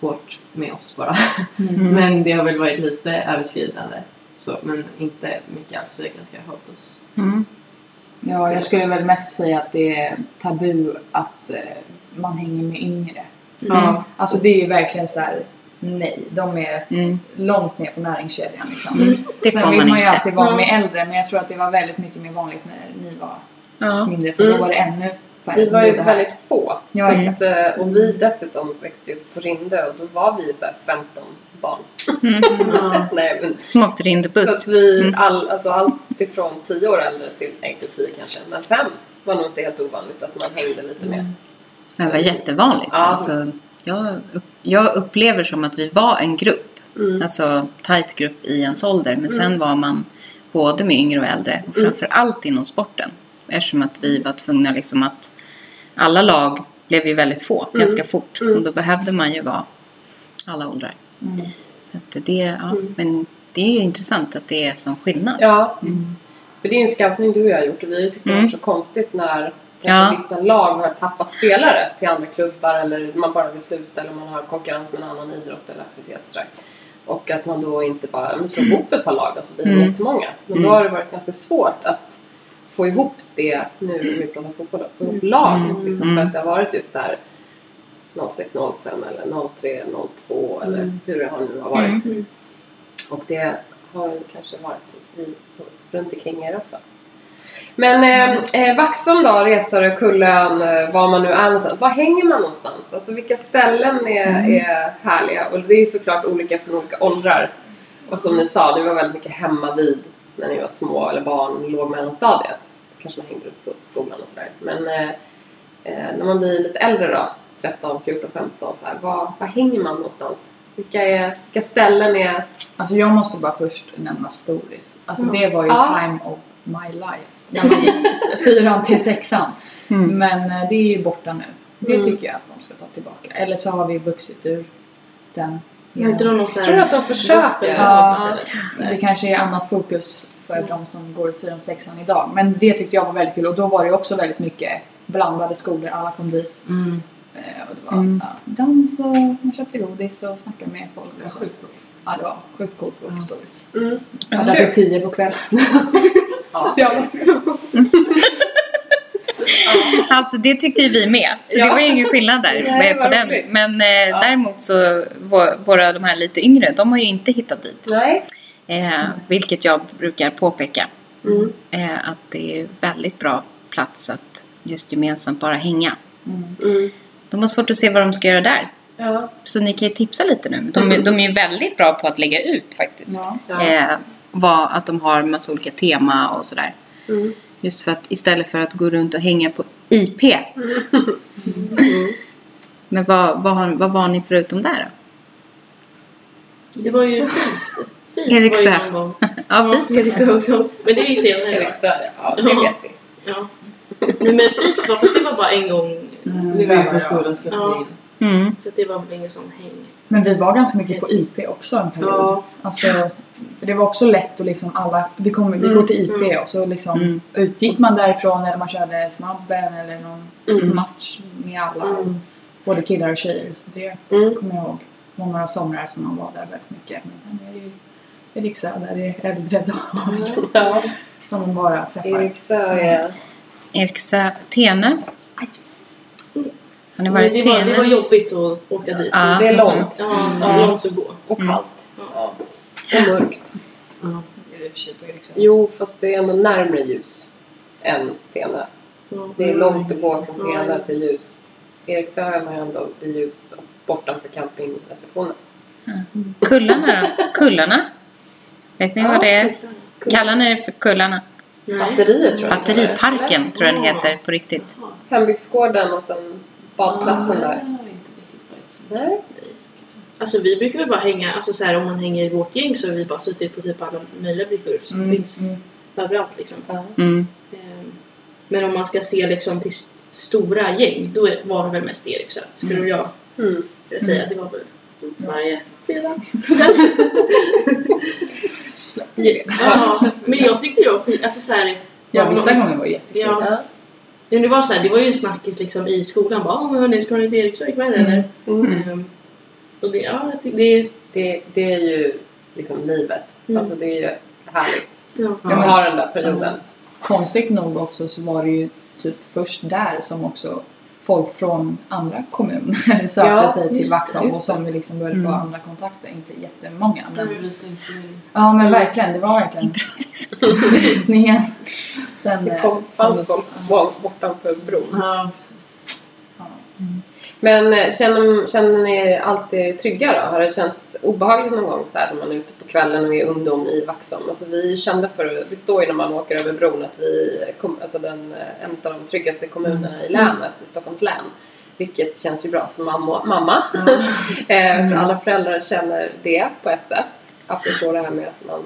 hårt med oss bara. Mm. Men det har väl varit lite överskridande. Så, men inte mycket alls. Vi har ganska hållit oss. Mm. Ja, jag skulle väl mest säga att det är tabu att eh, man hänger med yngre. Ja. Alltså det är ju verkligen så här. Nej. De är Mm. långt ner på näringskedjan liksom. Det Sen får vill man man ju inte. alltid vara med äldre men jag tror att det var väldigt mycket mer vanligt när ni var Ja. mindre för Mm. då var det ännu färre Vi var ju väldigt få. Ja, så att, eh, och vi dessutom växte upp på Rindö och då var vi ju så här 15 barn. Ja. Nej, men, Som åkte så rindebuss. att vi, Mm. all, alltså allt ifrån 10 år äldre till, inte 10 kanske, men 5 var nog inte helt ovanligt att man hängde lite mer. Det var jättevanligt. Ja. Alltså, jag, jag upplever som att vi var en grupp. Mm. Alltså tajt grupp i ens ålder. Men sen var man både med yngre och äldre. Och Mm. framför allt inom sporten. Eftersom att vi var tvungna liksom att alla lag blev ju väldigt få Mm. ganska fort. Mm. Och då behövde man ju vara alla åldrar. Mm. Så det, ja, Mm. men det är ju intressant att det är sån skillnad. Ja, Mm. för det är ju en scouting du och jag har gjort och vi har ju tyckt det Mm. varit så konstigt när Ja. kanske vissa lag har tappat spelare till andra klubbar eller man bara vill sluta eller man har konkurrens med en annan idrott eller aktivitet. och sådär. Och att man då inte bara men slår ihop ett par lag och så blir det Mm. jättemånga. Men då Mm. har det varit ganska svårt att få ihop det, nu när vi pratar fotboll, då, få ihop lag. Mm. Liksom, Mm. För att det har varit just där 06.05 eller 03.02 eller Mm. hur det har nu har varit. Mm. Och det har kanske varit i, runt omkring er också. Men eh, eh, Vaxholm då, Resare, Kullen, eh, var man nu är någonstans. Var hänger man någonstans? Alltså vilka ställen är, är härliga? Och det är ju såklart olika från olika åldrar. Och som ni sa, det var väldigt mycket hemma vid när ni var små eller barn, låg mellanstadiet. Kanske man hängde så- skolan och sådär. Men eh, eh, när man blir lite äldre då, 13, 14, 15, så här, var, var hänger man någonstans Vilka, är, vilka ställen är... Alltså jag måste bara först nämna Storis. Alltså Ja. det var ju Ja. time of my life. När man gick fyran till sexan. Mm. Men eh, det är ju borta nu. Det Mm. tycker jag att de ska ta tillbaka. Eller så har vi vuxit ur den. Sån Jag tror att de försöker. Ja. Det kanske är annat fokus för de som går i fyran och sexan idag. Men det tyckte jag var väldigt kul och då var det ju också väldigt mycket blandade skolor. Alla kom dit. Mm. Eh, Och det var Mm. ja, dans och man köpte godis och snackade med folk. Det Och så. Ja, det var sjukt coolt på Storis. Mm. Jag hade till tio på kvällen. Så jag var så Alltså det tyckte ju vi med. Så Ja. det var ju ingen skillnad där Nej, på den. roligt. Men eh, däremot så vå- våra de här lite yngre, de har ju inte hittat dit. Nej. Eh, vilket jag brukar påpeka. Mm. Eh, att det är väldigt bra plats att just gemensamt bara hänga. Mm. De har svårt att se vad de ska göra där. Ja. Så ni kan ju tipsa lite nu. De, är- de är ju väldigt bra på att lägga ut faktiskt. Ja. Ja. Eh, vad, att de har massa olika tema och sådär. Mm. Just för att istället för att gå runt och hänga på IP. Men vad, vad, har, vad var ni förutom där då? Det var ju FIS. FIS Eriksö. var ju någon gång. Ja, Eriksö också. Men det är ju senare. va? Eriksö, ja det Ja. vet vi. Ja. Nej men FIS var, det var bara en gång. Det var på skolans Ja. Mm. Så det var väl ingen sån häng. Men vi var ganska mycket på IP också en period. Ja. Alltså, för det var också lätt att liksom alla, vi, kom, vi Mm, går till IP mm. och så liksom Mm. utgick man därifrån eller man körde snabben eller någon Mm. match med alla. Mm. Både killar och tjejer. Så det Mm. kommer jag ihåg. Det var några somrar som man var där väldigt mycket. Men sen är det ju Eriksö där det är äldre damer Ja. som man bara träffar. Eriksö är... Eriksö, Tenö. Har ni varit det, i var, det var jobbigt att åka dit. Ja. Det är långt. Ja, Mm. det var långt att gå. Och Mm. kallt. Ja. Och mörkt. Det är det för också. Jo, fast det är ändå närmare ljus än Tenö. Ja. Det är långt att gå från Ja. Tenö till ljus. Eriksö ju ändå vid ljus och bortanför campingreceptionen. Kullarna då? Kullarna? Vet ni vad det är? Kallar ni det för Kullarna? Batteriet tror jag Batteriparken tror jag den Ja. heter på riktigt. Hembygdsgården och sen badplatsen Ah. där. Nej. Alltså vi brukar väl bara hänga, alltså så här, om man hänger i vårt gäng så har vi bara suttit på typ alla möjliga bryggor som Mm, finns mm. överallt liksom. Mm. Ehm, Men om man ska se liksom till st- stora gäng, då är- var det väl mest Eriksö, skulle jag Mm. säga. Det var väl varje fredag. Ja, men jag tyckte det var skit, alltså så här, Ja, vissa gånger var det jättekul. Ja. Ja. Det var så här, det var ju en snackis liksom i skolan. Bara, "Åh, men hörni, ska ni till Eriksö ikväll eller? Mm. Ehm, och det, ja, jag det, Det, det är ju liksom livet. Mm. Alltså det är ju härligt. ja. att ha den där perioden. Konstigt nog också så var det ju typ först där som också folk från andra kommuner sökte Ja, sig till Vaxholm och som vi liksom började få Mm. andra kontakter. Inte jättemånga men Mm. Ja men verkligen det var verkligen sist. brytningen. Sen Det eh, kom, fanns folk bortanför bron. Ja. ja. Men eh, känner, känner ni alltid trygga då? Har det känts obehagligt någon gång så här när man är ute på kvällen och är ungdom i Vaxholm? Alltså vi kände för, det står ju när man åker över bron att vi kom, alltså den, eh, en av de tryggaste kommunerna i länet, i Stockholms län. Vilket känns ju bra som mamma. mamma. eh, för alla föräldrar känner det på ett sätt. Apropå det här med att man,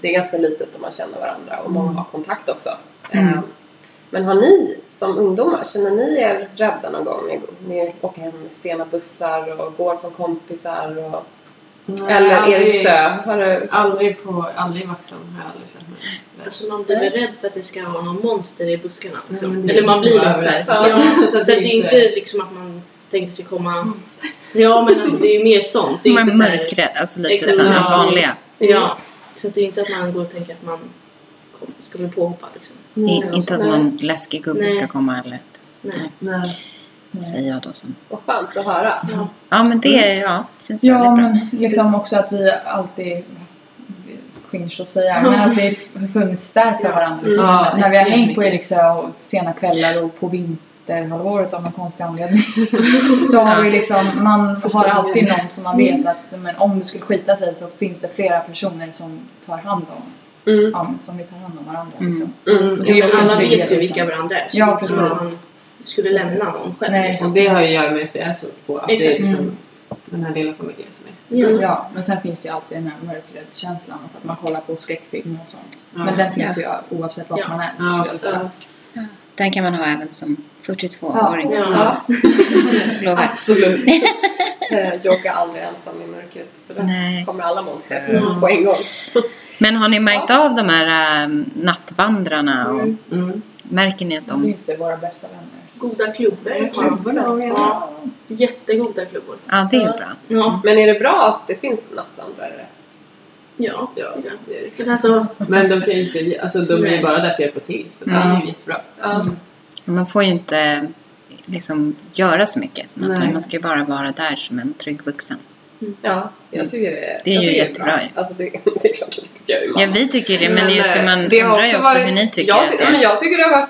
det är ganska litet och man känner varandra och många har kontakt också. Mm. Men har ni som ungdomar, känner ni er rädda någon gång? Ni, ni åker hem med sena bussar och går från kompisar och, eller aldrig- Eriksö? Har du, Aldrig på, aldrig i Vaxholm har jag aldrig känt mig rädd. Alltså man blir väl rädd för att det ska vara någon monster i buskarna. Liksom. Men det Eller man blir lite såhär. Ja, så, det är inte liksom att man tänker sig komma... Ja men alltså det är mer sånt. Det är här- mörkrädd, alltså lite som Ja. vanliga. Ja. Så det är inte att man går och tänker att man ska bli påhoppad liksom. I, inte att Nej. någon läskig gubbe Nej. ska komma eller Nej. Nej. säger jag då som. vad skönt att höra. Ja. Ja men det är, ja, känns Ja, väldigt bra. men liksom också att vi alltid cringe att säga, men att vi har funnits där för Ja. varandra. Liksom. Ja, när, vi har hängt på. Eriksö och sena kvällar och på vinterhalvåret av någon konstig anledning. så har vi liksom, man har alltid någon som man vet att men om det skulle skita sig så finns det flera personer som tar hand om, Mm. ja, som vi tar hand om varandra. Mm. Liksom. Mm. Och det är ju också en alla vet ju liksom. vilka varandra är. Så Ja, precis. man skulle lämna Precis. någon själv. Nej. liksom. Och det har ju att göra med så få. Att det är Exakt. liksom, Mm. den här lilla familjen som är. Ja. Ja, men sen finns det ju alltid den här mörkrättskänslan för att man kollar på skräckfilm och sånt. Ja. Men den finns ju oavsett vart Ja. man är. Ja, jag precis. Den kan man ha även som 42-åring. Ja. Lovar. Absolut. Eh, Jogga aldrig ensam i mörkret för då Nej. kommer alla monster Mm. på en gång. Men har ni märkt av de här äh, nattvandrarna? Och Mm. Mm. Märker ni att De är de... inte våra bästa vänner. Goda klubbor. Klubborna, Ja. Jättegoda klubbor. Ja, det är bra. Ja. Men är det bra att det finns nattvandrare? Ja. Ja, det är det. Men alltså, Men de kan ju inte, alltså de är ju bara där för att hjälpa till. Så det Mm. är ju jättebra. Ja. Man får ju inte liksom göra så mycket. Så man ska ju bara vara där som en trygg vuxen. Ja, jag tycker det, Det är jag ju tycker jättebra bra. ju. Alltså det, det är klart jag tycker är. Ja, vi tycker det, men just det, man det undrar ju också varit- hur ni tycker jag, att ty- det men är. jag tycker det har varit...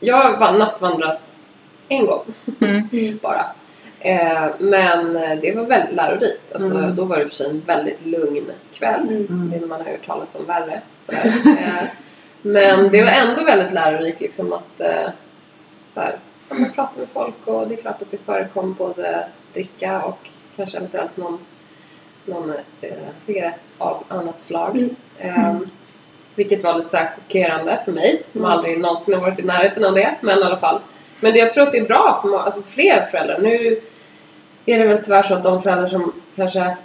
Jag har nattvandrat en gång Mm. bara. Eh, men det var väldigt lärorikt. Alltså, Mm. Då var det för sig en väldigt lugn kväll. mm. Det man har hört talas om värre. Eh, men det var ändå väldigt lärorikt liksom att eh, så här, man pratar med folk och det är klart att det förekom både dricka och kanske eventuellt någon, någon eh, cigarett av annat slag. Mm. Eh, vilket var lite så chockerande för mig som Mm. aldrig någonsin har varit i närheten av det. Men i alla fall. Men jag tror att det är bra för alltså, fler föräldrar. Nu är det väl tyvärr så att de föräldrar som kanske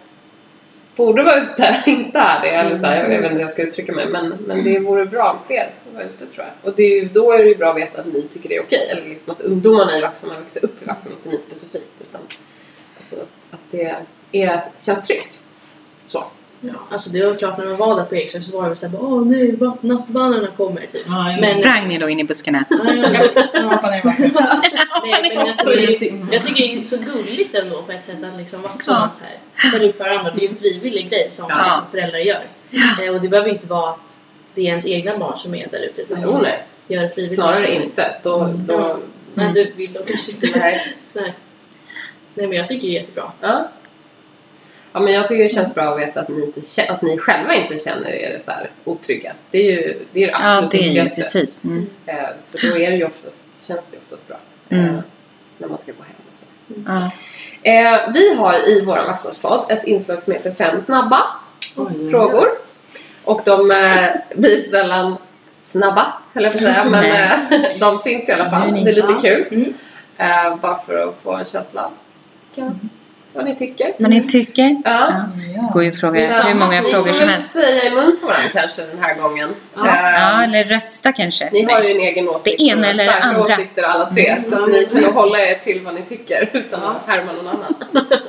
borde vara ute inte är det. Eller så här, jag vet inte hur jag ska uttrycka mig. Men, men det vore bra om fler var ute tror jag. Och det är då är det ju bra att veta att ni tycker det är okej. Eller liksom att ungdomarna i Vaxholm växer upp i Vaxholm, inte ni specifikt. Utan alltså att, att det är, känns tryggt. Så. Ja, alltså det var klart när man var där på Eriksson så var det väl såhär åh nu va- nattvandrarna kommer typ. Ja, Men- Sprang ni då in i buskarna? Ja, ja. Jag hoppar ner i vattnet. Nej, men alltså, jag tycker det är så gulligt ändå på ett sätt att liksom att så här, ställa upp för varandra. Det är ju en frivillig grej som Ja. liksom, föräldrar gör. Eh, och det behöver ju inte vara att det är ens egna barn som är där ute. Utan Jo, nej. gör det frivilligt. Snarare inte. Då, då, Ja. Nej, det vill de kanske inte. nej. Nej. Nej, men jag tycker det är jättebra. Ja. Ja, men jag tycker det känns bra att veta att ni, inte, att ni själva inte känner er så här otrygga. Det är ju det, är det Ja, absolut det är ju viktigaste. precis. Mm. Eh, för då är det ju oftast, känns det ju oftast bra. Mm. Eh, när man ska gå hem och så. Ja. Eh, vi har i vår Vaxholmspodd ett inslag som heter Fem snabba frågor. Och de eh, blir sällan snabba, höll jag säga. Men de finns i alla fall. Det är lite ja. kul. Mm. Bara för att få en känsla vilka- vad ni tycker. Vad ni tycker? Ja. Ja. går ju att fråga Så hur många ni frågor får som helst. säga i mun på varandra kanske den här gången. Ja. Eh, Ja, eller rösta kanske. Ni har ju en egen åsikt. Det ena eller det andra. åsikter alla tre. Så att ni kan nog hålla er till vad ni tycker utan att härma någon annan.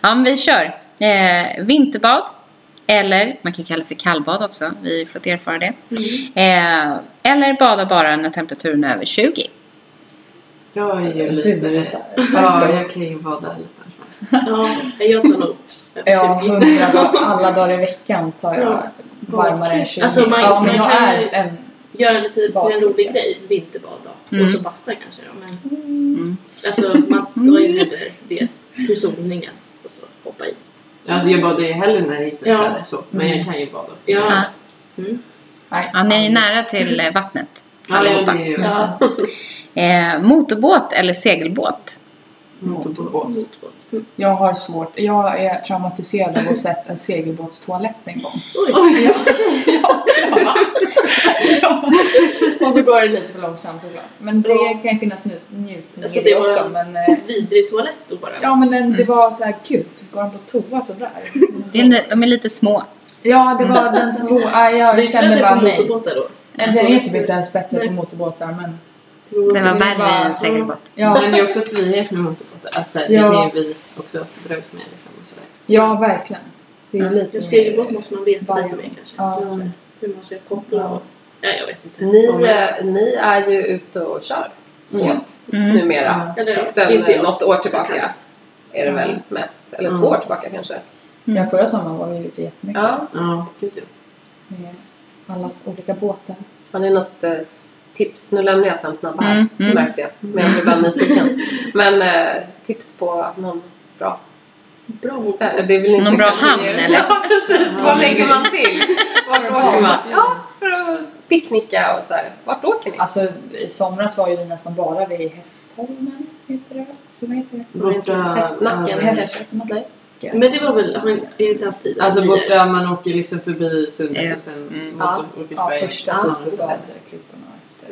Ja, men vi kör. Eh, vinterbad. Eller, man kan kalla det för kallbad också. Vi har fått erfara det. Eh, eller bada bara när temperaturen är över 20. Jag är ju Du lite... är ju så Ja, jag kan ju där lite. Ja, jag tar nog Ja, 20. hundra dagar, alla dagar i veckan tar jag Ja. varmare än 20. Alltså, man- ja, men man jag kan är ju- en... Göra lite till en rolig grej, vinterbad då. Mm. Och så basta kanske då. Men Mm. alltså man tar ju hellre det till solningen och så hoppa i. Alltså jag badar ju hellre när det inte Ja. är så. Men jag kan ju bada också. Ja. Ja. Mm. Ja, ni är ju nära till eh, vattnet. Ja, Allihopa. är ju Ja. Eh, motorbåt eller segelbåt? motorbåt. Motorbåt. Jag har svårt. Jag är traumatiserad av att ha sett en segelbåtstoalett en gång. Oj. Ja, ja, ja. ja. Och så går det lite för långsamt såklart. Men det kan ju finnas nu- njutning Alltså, i det det var- också. Men, eh, Vidrig toalett då bara. ja, men den, det var så här, gud, går de på toa sådär? Det är, de är lite små. Ja, det var den små, ja, det är jag kände bara på nej. motorbåtar då. Nej, Den är typ inte ens bättre Nej. på motorbåtar men Det var värre i en segelbåt. ja, Men det är också frihet med motorbåtar. Att så här, Ja. det kan ju vi också dra ut med liksom. Och sådär. ja verkligen. Det är Ja. lite segelbåt måste man veta Varje- lite mer kanske. Ja. Så Hur man ska koppla och... Ja, jag vet inte. Ni, eh, ni är ju ute och kör båt Mm. numera. Eller, ja, Sen inte eh, något år tillbaka är det väl mest. Eller Mm. två år tillbaka kanske. Ja, förra sommaren var vi ute jättemycket Ja. Ja, med allas olika båtar. Har ni något eh, tips? Nu lämnar jag fem snabba här, Mm, det mm. märkte jag. Men jag blev bara nyfiken. Men eh, tips på någon bra Bra ställe? Det är väl inte Någon bra hamn, er- eller? Ja precis, vad lägger man till? Vart åker man? Ja, för att picknicka och så här. Vart åker ni? Alltså i somras var ju vi nästan bara vid Hästholmen, heter det? Vad heter det? Borta... Hästnacken. Hästnacken. Men det var väl, är det inte alltid Alltså borta man åker liksom förbi sundet Ja. och sen Mm. mot Ja, Åkersberga. ja, första Ja, det. klipporna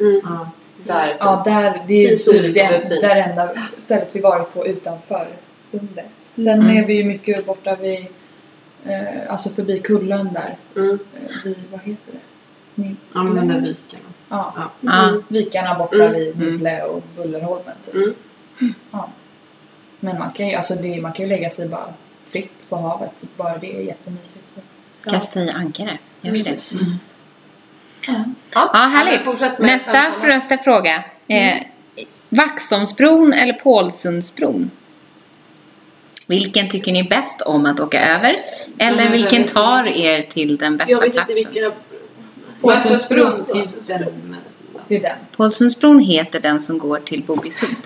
Mm. Ja. Där. Ja, där, det är typ det, enda stället vi varit på utanför sundet. Sen Mm. är vi ju mycket borta vid, eh, alltså förbi kullen där. Mm. Eh, vid, vad heter det? Ni, Ja, men den där viken. Ja, Ja. vikarna borta Mm. vid Mm. Nille och Bullerholmen typ. Mm. Ja. Men man kan ju, alltså det, man kan ju lägga sig bara fritt på havet. Så bara det är jättemysigt. Så. Kasta i ankare. Gör det? Ja, men härligt. Nästa, nästa fråga. Eh, Vaxholmsbron eller Pålsundsbron? Vilken tycker ni bäst om att åka över? Eller Mm, vilken jag vet tar er till den Jag bästa vet inte platsen? vilka... Pålsundsbron. Det är den. Pålsundsbron heter den som går till Bogesund.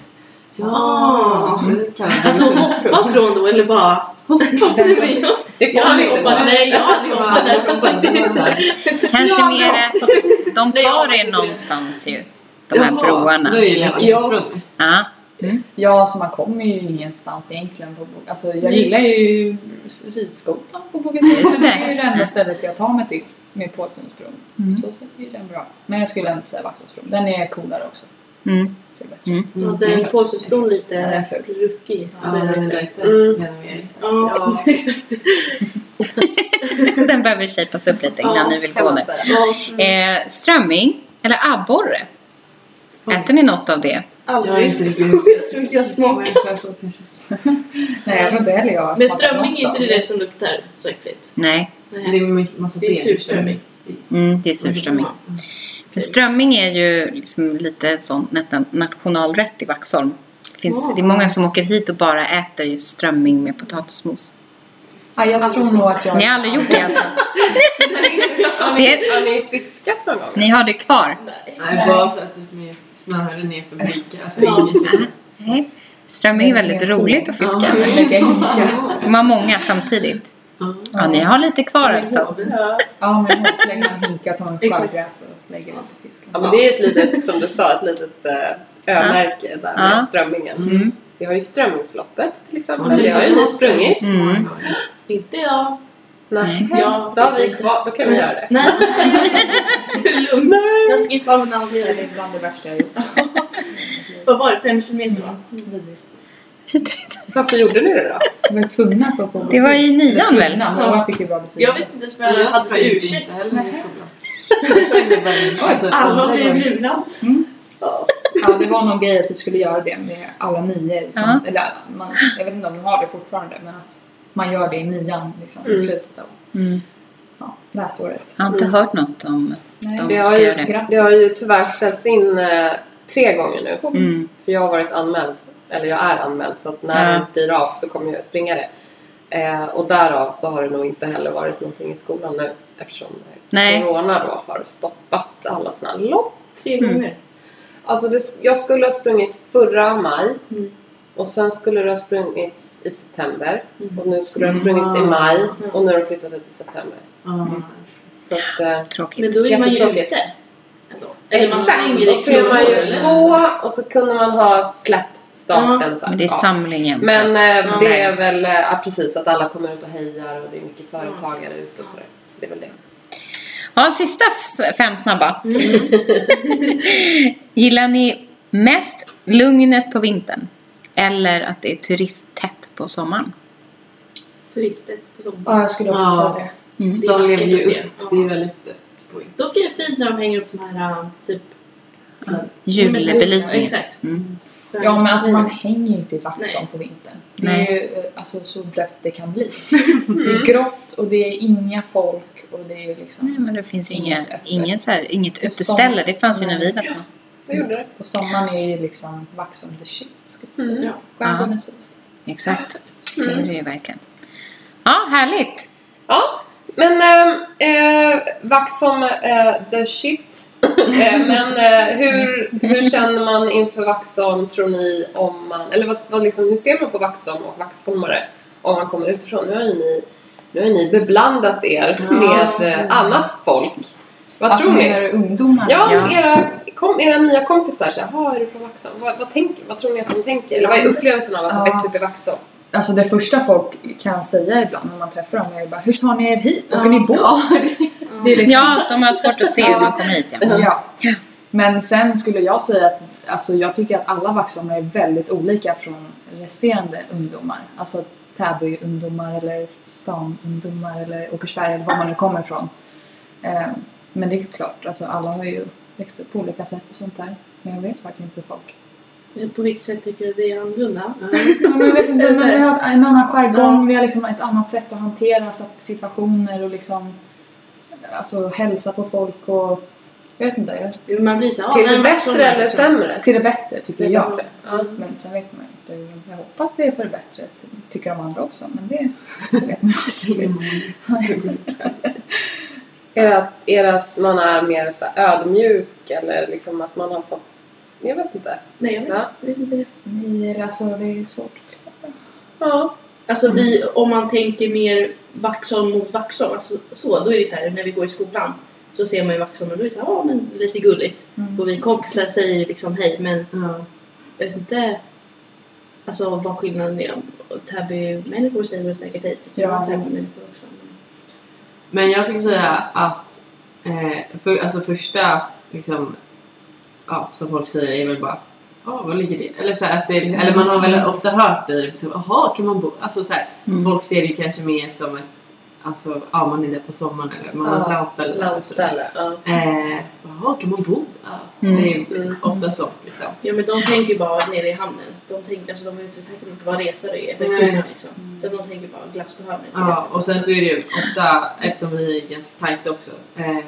Ja. jag. Alltså hoppa från då eller bara... Det får Jag har aldrig inte hoppat, nej jag har aldrig hoppat därifrån faktiskt. Kanske Ja, mer, de tar er någonstans ju. De här Jaha, broarna. Ja. Mm. Ja, så man kommer ju ingenstans egentligen. På, alltså, jag gillar ju ridskolan på Bogesund. Det det. är ju det enda stället jag tar mig till med Pålsundsbron. Mm. Så sätt är ju den bra. Men jag skulle ändå säga Vaxholmsbron. Den är coolare också. Mm. Ser bättre Mm. ut. Ja, den Pålsundsbron lite Ja, den är ful. ruckig. Ja, den är lite Mm. Ja, exakt. Den behöver shapas upp lite innan Ja, ni vill kan gå där. säga. Eh, strömming eller abborre? Äter ni något av det? Aldrig. Jag smakar. Nej, jag tror inte heller jag har Men strömming är inte det det som luktar så äckligt? Nej, Det Nej. är massa Det är surströmming. mm, det är surströmming. Strömming är ju liksom lite sån nationalrätt i Vaxholm. Det, finns, Ja. det är många som åker hit och bara äter just strömming med potatismos. Ja, jag tror nog att jag... Ni har aldrig gjort det alltså? Har Det- ni, har ni fiskat någon gång? Ni har det kvar? Nej, bara så att typ med snöre ner för bricka. Alltså Ja. inget. Nej. Strömming är väldigt roligt att fiska. Får man många samtidigt? Ja. Ja, ni har lite kvar alltså. Ja. Ja, men jag slänger en hinka, tar en spargräs och lägger lite fisk. Ja, men det är ett litet, som du sa, ett litet äh, ö-märke där med Ja. strömmingen. Mm. Vi har ju Strömmingsloppet till exempel. Det har ju ni sprungit. Mm. Inte jag. Nej. Ja. Då har vi kvar, då kan vi göra det. Nej. Lugnt. Jag skippar av en Det är bland det värsta jag gjort. Vad var det? Fem kilometer va? Vidrigt. Varför gjorde ni det då? Vi var tvungna för att få betyg. Det var i nian väl? Tvungna, Många fick ju bra betyg. Jag vet inte ens vad jag hade för ursäkt. i skolan. Alltså, Alla blev lurade. Mm. Ja. Ja, det var någon grej att vi skulle göra det med alla nior. Som, Ja. eller, man, jag vet inte om de har det fortfarande, men att man gör det i nian liksom, i Mm. slutet av Mm. ja, läsåret. Jag har inte hört något om Nej. De Det har, ju, göra det. Det har ju tyvärr ställts in eh, tre gånger nu. Mm. För jag har varit anmäld, eller jag är anmäld, så att när Ja. det blir av så kommer jag springa det. Eh, och därav så har det nog inte heller varit någonting i skolan nu eftersom Nej. Corona då har stoppat alla såna här lopp. Tre Mm. gånger. Alltså det, jag skulle ha sprungit förra maj Mm. och sen skulle det ha sprungits i september Mm. och nu skulle det ha Mm. sprungits i maj och nu har de flyttat det till september. Ja. Så att, eh, Tråkigt. Men då är man ju ute. Ändå. Eller man Exakt, i och så är man ju få och så kunde man ha släppt starten. Så här. Men det är Ja. samlingen. Men eh, Ja. det är väl eh, ja, precis att alla kommer ut och hejar och det är mycket företagare ute och sådär. Så det är väl det. Ja, sista fem snabba. Gillar ni mest lugnet på vintern? Eller att det är turisttätt på sommaren? Turister på sommaren. Ja, jag skulle också Ja. säga det. Mm. De lever ju upp. Det är väldigt dött. Dock är det fint när de hänger upp de här uh, typ... Julbelysningen. Exakt. Mm. Ja, men alltså man hänger ju inte i Vaxholm på vintern. Det Nej. är ju eh, alltså, så dött det kan bli. Det är grått och det är inga folk och det är liksom... Nej, men det finns ju Inget inga, ingen så här, inget Det är uteställe. Det fanns ju när vi var små. Vad gjorde det? På sommaren är ju liksom Vaxholm the shit, skulle jag säga. Mm. Ja. Skärgården så bäst. Exakt. Det är det ju verkligen. Ja, härligt. Ja, men eh, eh, Vaxholm eh, the shit. Eh, men eh, hur, hur känner man inför Vaxholm tror ni om man, eller vad, vad liksom, hur ser man på Vaxholm och vaxholmare om man kommer utifrån? Nu har ju ni, nu har ni beblandat er Ja, med precis. eh, annat folk. Vad alltså tror ni? du ungdomar? Ja, Ja. Era, kom, era nya kompisar. "Jaha, är du från Vaxholm? Vad, vad, tänker, vad tror ni att de tänker? Eller vad är upplevelsen av att Ja. växa upp i Vaxholm? Alltså det första folk kan säga ibland när man träffar dem är ju bara Hur tar ni er hit? Åker ni båt? Det är liksom, Ja, de har svårt att se hur man kommer hit. Ja. Ja. Ja. Men sen skulle jag säga att alltså jag tycker att alla vaxholmare är väldigt olika från resterande ungdomar. Alltså Täby-ungdomar eller stan-ungdomar eller Åkersberga eller var man nu kommer ifrån. Eh, men det är klart, alltså alla har ju växt upp på olika sätt och sånt där. Men jag vet faktiskt inte hur folk... På vilket sätt tycker du det är annorlunda? Ja, men jag vet inte, men vi har en annan jargong, vi har liksom ett annat sätt att hantera situationer och liksom alltså hälsa på folk och jag vet inte. Jag, Man blir så här, Till ja, det bättre eller liksom- sämre? till det bättre tycker Det jag. bättre. Ja. Men sen vet man ju inte. Jag hoppas det är för det bättre. Tycker de andra också. Men det, det vet man aldrig. Är det, att, är det att man är mer så ödmjuk eller liksom att man har fått... Jag vet inte. Nej, jag vet, Ja. jag vet inte. Nej, alltså det är svårt. Ja. Alltså vi, om man tänker mer Vaxholm mot Vaxholm, alltså, så, då är det så här när vi går i skolan så ser man ju Vaxholm och då är det så här, ja men lite gulligt. Mm. Och vi kompisar säger ju liksom hej men ja. jag vet inte alltså vad skillnaden är. Täby-människor säger väl säkert hej till sina Ja. Täby-människor också. Men jag skulle säga att eh, för, alltså första liksom, ja, som folk säger är väl bara Ja, vad ligger det? Eller, så att det, eller man har väl ofta hört det, så, jaha, kan man bo? Alltså så här, Mm. folk ser det ju kanske mer som ett, alltså, ja man är där på sommaren eller man har ett landställe. Landställe. Ja. Eh, jaha, kan man bo? Ja, Mm. Det är ju Mm. ofta så liksom. Ja men de tänker ju bara nere i hamnen. De, tänker, alltså, de vet säkert inte vad resor är. Nej. är liksom. De tänker bara glass på hörnet. Ja, och sen så är det ju ofta, eftersom vi är ganska tajta också, ehm,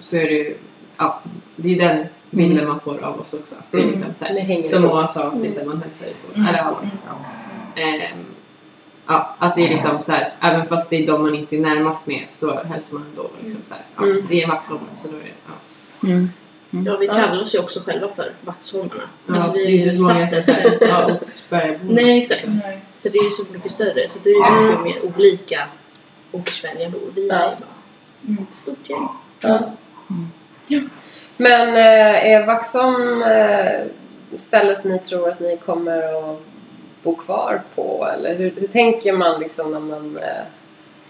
så är det ju, ja, det är ju den bilden man får av oss också. Det är Mm. liksom så här, Ni hänger som. Moa sa, det är så här, man hälsar i skolan. Mm. Eller ja, ja. Ehm, ja, att det är liksom så här, även fast det är de man inte är närmast med så hälsar man ändå liksom så här, ja, Mm. det är Vaxholm så då är det, ja. Mm. Ja, vi kallar oss ju också själva för Vaxholmarna. Ja, Alltså, vi är ju inte så många satt ett... ja, Oxbergabor. Nej, exakt. Nej. För det är ju så mycket större. Så det är ju så mycket mer olika Åkersbergabor. Vi är Ja. ju bara Mm. ett stort gäng. Ja. Men eh, är Vaxholm eh, stället ni tror att ni kommer att bo kvar på? Eller hur, hur tänker man liksom när man, eh,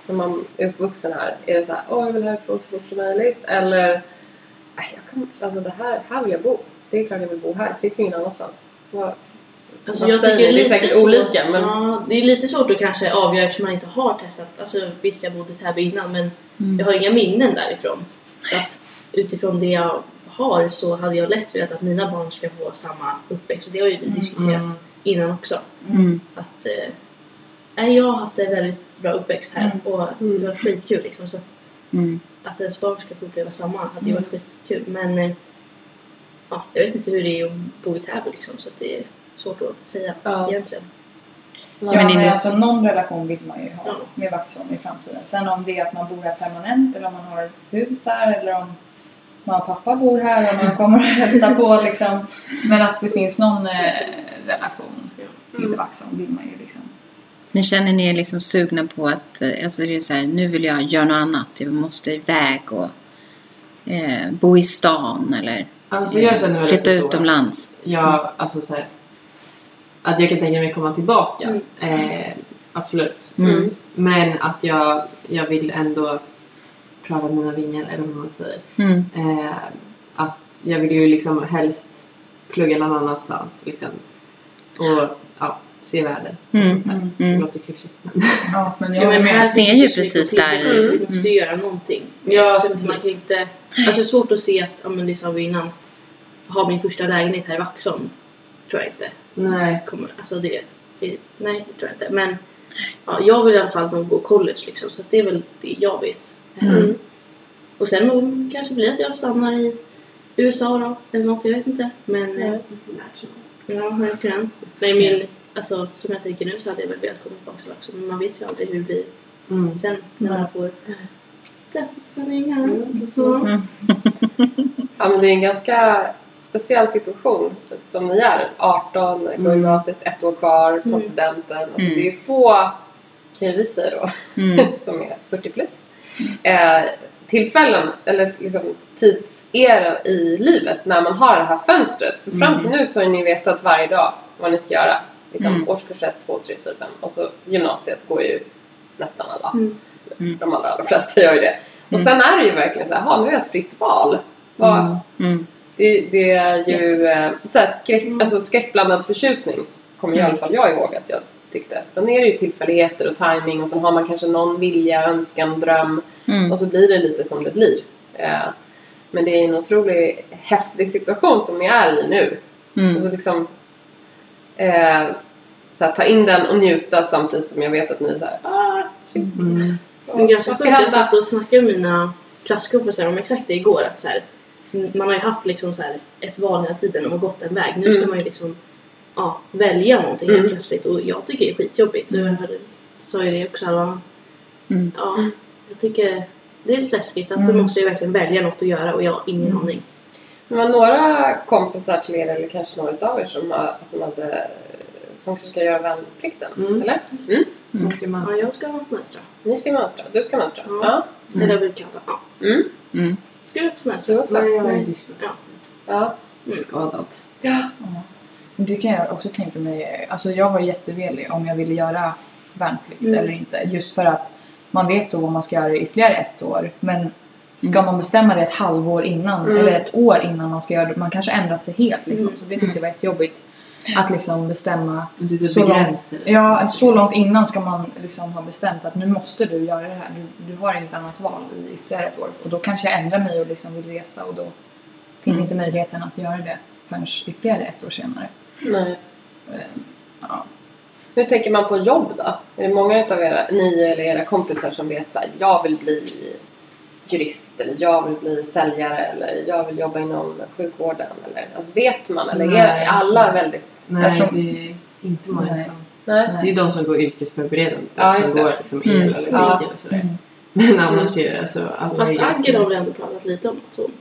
när man är uppvuxen här? Är det så här, åh jag vill härifrån så fort som möjligt? Eller, jag kan, alltså det här, här vill jag bo. Det är klart jag vill bo här, det finns ju ingen annanstans. Vad, Alltså, vad jag säger tycker ni? Det är lite säkert svårt- olika men... Ja, det är lite svårt att kanske avgöra eftersom man inte har testat. Alltså visst, jag bodde i Täby innan men Mm. jag har inga minnen därifrån. Så att utifrån det jag har så hade jag lätt velat att mina barn ska få samma uppväxt. Det har ju vi diskuterat Mm. innan också. Mm. Att, eh, jag har haft en väldigt bra uppväxt här Mm. och det var skitkul liksom. Så att, Mm. att ens barn ska få uppleva samma hade ju varit skitkul. Men eh, ja, jag vet inte hur det är att bo i Täby liksom så att det är svårt att säga Ja. egentligen. Ja, men men det är- alltså någon relation vill man ju ha Ja. med Vaxholm i framtiden. Sen om det är att man bor här permanent eller om man har hus här eller om mamma och pappa bor här och man kommer och hälsar på liksom. Men att det finns någon eh, relation till Mm. Vaxholm vill man ju liksom. Men känner ni er liksom sugna på att, eh, alltså det är så här, nu vill jag göra något annat, jag måste iväg och eh, bo i stan eller Alltså jag känner väl flytta utomlands? Att jag, alltså så här, att jag kan tänka mig komma tillbaka. Mm. Eh, absolut. Mm. Men att jag, jag vill ändå pröva mina vingar, eller vad man säger. Mm. Eh, att jag vill ju liksom helst plugga någon annanstans. Liksom. Och ja, se världen. och Mm. sånt där. Mm. Det Mm. låter klyschigt. Men Ja, men Ja, jag men är med. Fast det är ju precis där- på. Vi Mm. måste ju göra någonting. Ja, så man kan inte, alltså det är svårt att se att, ja men det sa vi innan, ha min första lägenhet här i Vaxholm. Tror jag inte. nej. Kommer, alltså det, det, nej det tror jag inte. Men ja, jag vill i alla fall nog gå college liksom. Så det är väl det jag vet. Mm. Och sen nog kanske blir att jag stannar i USA då. Eller något, jag vet inte. Men ja, ja verkligen. Nej min, alltså som jag tänker nu så hade jag väl velat komma tillbaka till Vaxholm. Men man vet ju aldrig hur det blir Mm. sen när man får testa sina vingar. Mm. Ja. Ja, men det är en ganska speciell situation som ni är. 18, går Mm. gymnasiet, ett år kvar, tar Mm. studenten. Alltså Mm. det är få, kan ju vi säga då, Mm. som är 40 plus. Eh, tillfällen, eller liksom tidsera i livet när man har det här fönstret. För fram till nu så har ni vetat varje dag vad ni ska göra. Liksom Mm. årskurs 1, 2, 3, 4, 5 och så gymnasiet går ju nästan alla. Mm. Mm. De allra, allra flesta gör ju det. Och sen är det ju verkligen så här, "Jaha, nu har jag ett fritt val. Vad, Mm. det, det är ju eh, så här skräck, alltså skräckblandad förtjusning kommer i alla fall jag ihåg att jag tyckte. Sen är det ju tillfälligheter och timing och så har man kanske någon vilja, önskan, dröm Mm. och så blir det lite som det blir. Eh, men det är en otroligt häftig situation som ni är i nu. Och Mm. då liksom eh, så här, ta in den och njuta samtidigt som jag vet att ni är såhär ah, shit. Mm. Men ganska sjukt, jag satt och snackade med mina klasskompisar om exakt det igår. Att så här, man har ju haft liksom så här ett val hela tiden och gått en väg. Nu ska Mm. man ju liksom ja, välja någonting helt Mm. plötsligt. Och jag tycker det är skitjobbigt. Och jag sa ju det också alla. Mm. Ja, jag tycker det är lite läskigt att Mm. du måste ju verkligen välja något att göra och jag har ingen Mm. aning. Det var några kompisar till er, eller kanske några av er, som, som, hade, som kanske ska göra värnplikten. Mm. Eller? Mm. Mm. Man- Ja, jag ska mönstra. Ni ska mönstra. Du ska mönstra. Ja. Ja. Eller jag brukar ta. Ja. Mm. Mm. Ska du också mönstra? Du också? Nej, jag är dyspraxi. Ja. Ja. Mm. Skadad. ja. Det kan jag också tänka mig. Alltså jag var jättevelig om jag ville göra värnplikt Mm. eller inte. Just för att man vet då vad man ska göra i ytterligare ett år. Men ska Mm. man bestämma det ett halvår innan Mm. eller ett år innan man ska göra det. Man kanske ändrat sig helt liksom. Mm. Så det tyckte jag var jättejobbigt. Att liksom bestämma typ så långt, ja, så långt innan ska man liksom ha bestämt att nu måste du göra det här. Du, du har inget annat val i ytterligare ett år. Och då kanske jag ändrar mig och liksom vill resa och då finns Mm. inte möjligheten att göra det förrän ytterligare ett år senare. Nej. Eh, Ja. Hur tänker man på jobb då? Är det många utav era, ni eller era kompisar som vet så här, jag vill bli jurist eller jag vill bli säljare eller jag vill jobba inom sjukvården eller alltså, vet man eller är Nej. alla väldigt Nej, Jag tror- det är inte många Nej. som... nej? Det är de som går yrkesförberedande Ja, som det. går liksom el Mm. eller Ja. och sådär. Mm. Men annars är det alltså alla Fast är Agger har väl ändå pratat lite om att hon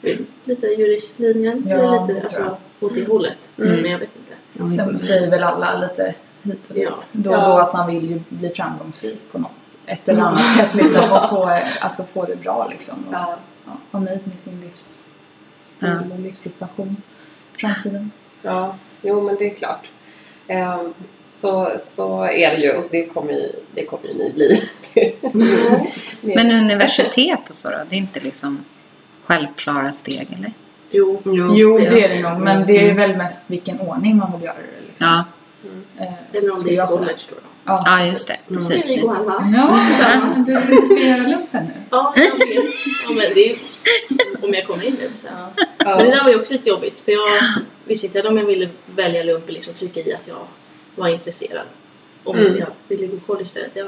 vill lite juristlinjen. Ja, eller det lite tror alltså, åt det hållet. Mm. Men jag vet inte. Sen säger väl alla lite hit och dit. Ja. Då och Ja. då att man vill ju bli framgångsrik på något ett eller annat sätt liksom och få, alltså, få det bra liksom. Och, Ja. ja, vara nöjd med sin livsstil Ja. och livssituation framtiden. ja, jo men det är klart. Ehm, så, så är det ju och det kommer ju, det kommer ju ni bli. Men universitet och så då? Det är inte liksom självklara steg eller? Jo. Jo, Jo, det det är det nog. Men det är Mm. väl mest vilken ordning man vill göra det. Liksom. Ja, Eh, Eller om det är college då. Ja, ja just det. Mm. Precis. Ska vi gå alla? Ja, du göra lumpen nu. Ja, jag vet. Ja, men det är ju om jag kommer in nu så. Ja. Men det där var ju också lite jobbigt för jag visste inte om jag ville välja lumpen liksom trycka i att jag var intresserad. Om Mm. jag ville gå college istället. Jag,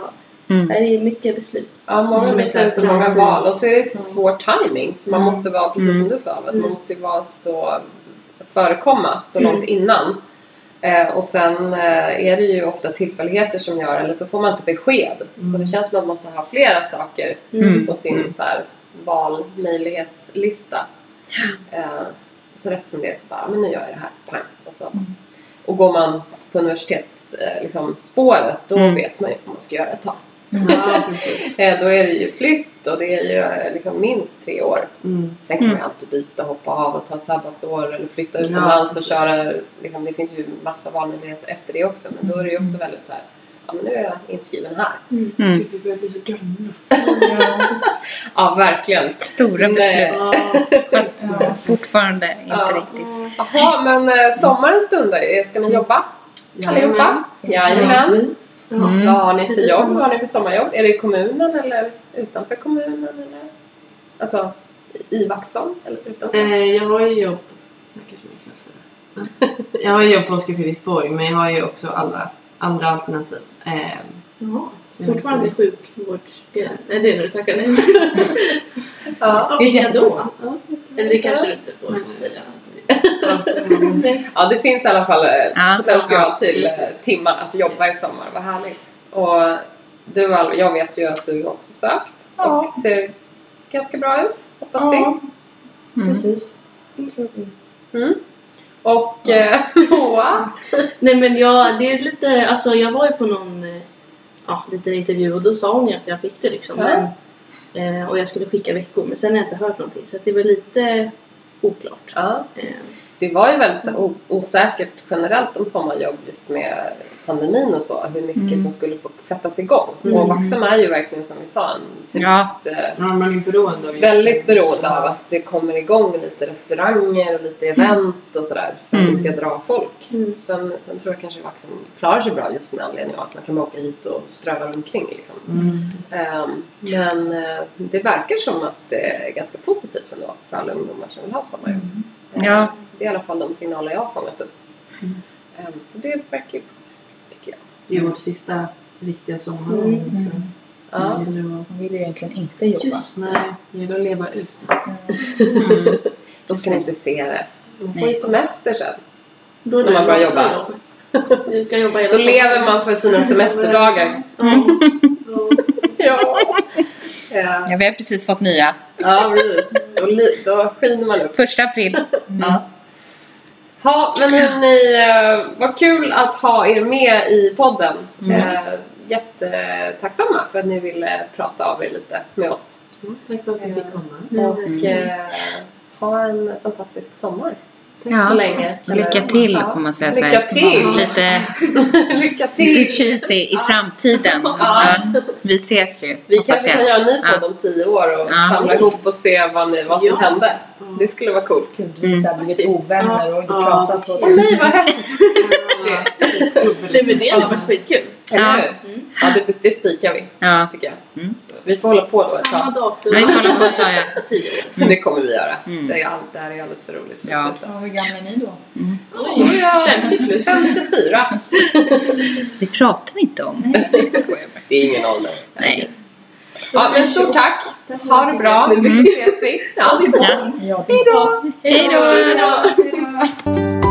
Mm. det är mycket beslut. Ja, många Som beslut så och många val. Och så är det så svår timing. För man Mm. måste vara, precis Mm. som du sa, att Mm. man måste vara så förekomma så långt Mm. innan. Eh, och sen eh, är det ju ofta tillfälligheter som gör, eller så får man inte besked. Så Mm. det känns som att man måste ha flera saker Mm. på sin så här, valmöjlighetslista. Eh, så rätt som det är så bara, men nu gör jag det här. Pang. Och, så. Mm. och går man på universitetsspåret, eh, liksom, då Mm. vet man ju vad man ska göra ett tag. Ja, precis. Eh, Då är det ju flytt och det är ju eh, liksom minst tre år. Mm. Sen kan man Mm. ju alltid byta, hoppa av och ta ett sabbatsår eller flytta Ja, utomlands och precis. köra. Liksom, det finns ju massa valmöjligheter efter det också. Men då är det ju också väldigt så här, ja men nu är jag inskriven här. Mm. Gud, vi börjar bli så gamla. Ja, verkligen. Stora beslut. Ja, Fast Ja. fortfarande inte Ja. riktigt. Jaha, men eh, sommaren stundar ju. Ska ni jobba allihopa? Jajamän. Förhoppningsvis. Ja. Mm. Vad har ni för jobb? sommar. Vad har ni för sommarjobb? Är det i kommunen eller utanför kommunen? Eller? Alltså i Vaxholm eller utanför? Eh, jag har ju jobb... Jag har ju jobb på Oskar Fredriksborg men jag har ju också alla andra alternativ. Eh, Jaha. Fortfarande vet sjukvård. Ja, Nej, det är när du tackar nej. Ja. Ja, Det är vilka då? Eller det kanske du inte får Mm. säga. Inte. ja, det finns i alla fall eh, Ja. potential Ja, till eh, precis. timmar att jobba i sommar. Vad härligt. Och du, Alva, jag vet ju att du också sökt Ja. och ser ganska bra ut, hoppas Ja, Mm. precis. vi. Mm. Och eh, Moa? Nej men jag, det är lite, alltså jag var ju på någon eh, ja, liten intervju och då sa hon ju att jag fick det liksom. Ja. Men Eh, och jag skulle skicka veckor men sen har jag inte hört någonting så att det var lite oklart. Ja. Eh, Det var ju väldigt osäkert generellt om sommarjobb just med pandemin och så. Hur mycket Mm. som skulle få sättas igång. Mm. Och Vaxholm är ju verkligen som vi sa en turist... eh, Ja, man är beroende av Väldigt beroende av att det kommer igång lite restauranger och lite event och sådär. För att Mm. det ska dra folk. Mm. Sen, sen tror jag kanske Vaxholm klarar sig bra just med anledning av att man kan åka hit och ströva omkring liksom. Mm. Ehm, men eh, det verkar som att det är ganska positivt ändå för alla ungdomar som vill ha sommarjobb. Mm. Ehm, Ja. Det är i alla fall de signaler jag har fångat upp. Mm. Ehm, så det verkar ju tycker jag. Det är vårt sista riktiga sommar. Mm. Så Ja. det gäller att, Man vill ju egentligen inte jobba. Just nej, det gäller att leva ut. Mm. Då ska ni inte se det. Man får ju semester sen. Då är När man börjar jobba. jobb. Kan jobba hela Då sommaren. lever man för sina semesterdagar. Ja. Ja. Ja, Ja, vi har precis fått nya. ja precis. Då, då skiner man upp. Första april. Ja. Ja, men hörni, eh, vad kul att ha er med i podden. Mm. Eh, jättetacksamma för att ni ville prata av er lite med oss. Ja, tack för att jag fick komma. Och eh, ha en fantastisk sommar. Ja. så länge. Lycka till får man säga så Lycka här. till! Lite, Lycka till! lite cheesy i framtiden. Ja. Vi ses ju, Vi kanske kan göra en ny podd Ja. om tio år och Ja. samla ihop och se vad, ni, vad som Ja. hände. Det skulle vara coolt. Vi har blivit Faktiskt. ovänner och inte Ja. pratat på Åh nej, vad hemskt! Nej men det hade varit skitkul. Ja. hur? Ja, det, det spikar vi, Ja, tycker jag. Mm. Vi får hålla på då ett Samma datum. men vi får hålla på ett tag. Ja. Men det kommer vi göra. Mm. Det, är all, det här är alldeles för roligt för Ja. att hur gamla är ni då? Oj, 50 plus. 54. Det pratar vi inte om. Jag skojar bara. Det är ingen ålder. Nej. Ja, men stort tack. Ha det bra. Nu ses vi. Ja. Då! Hej då! Hej då!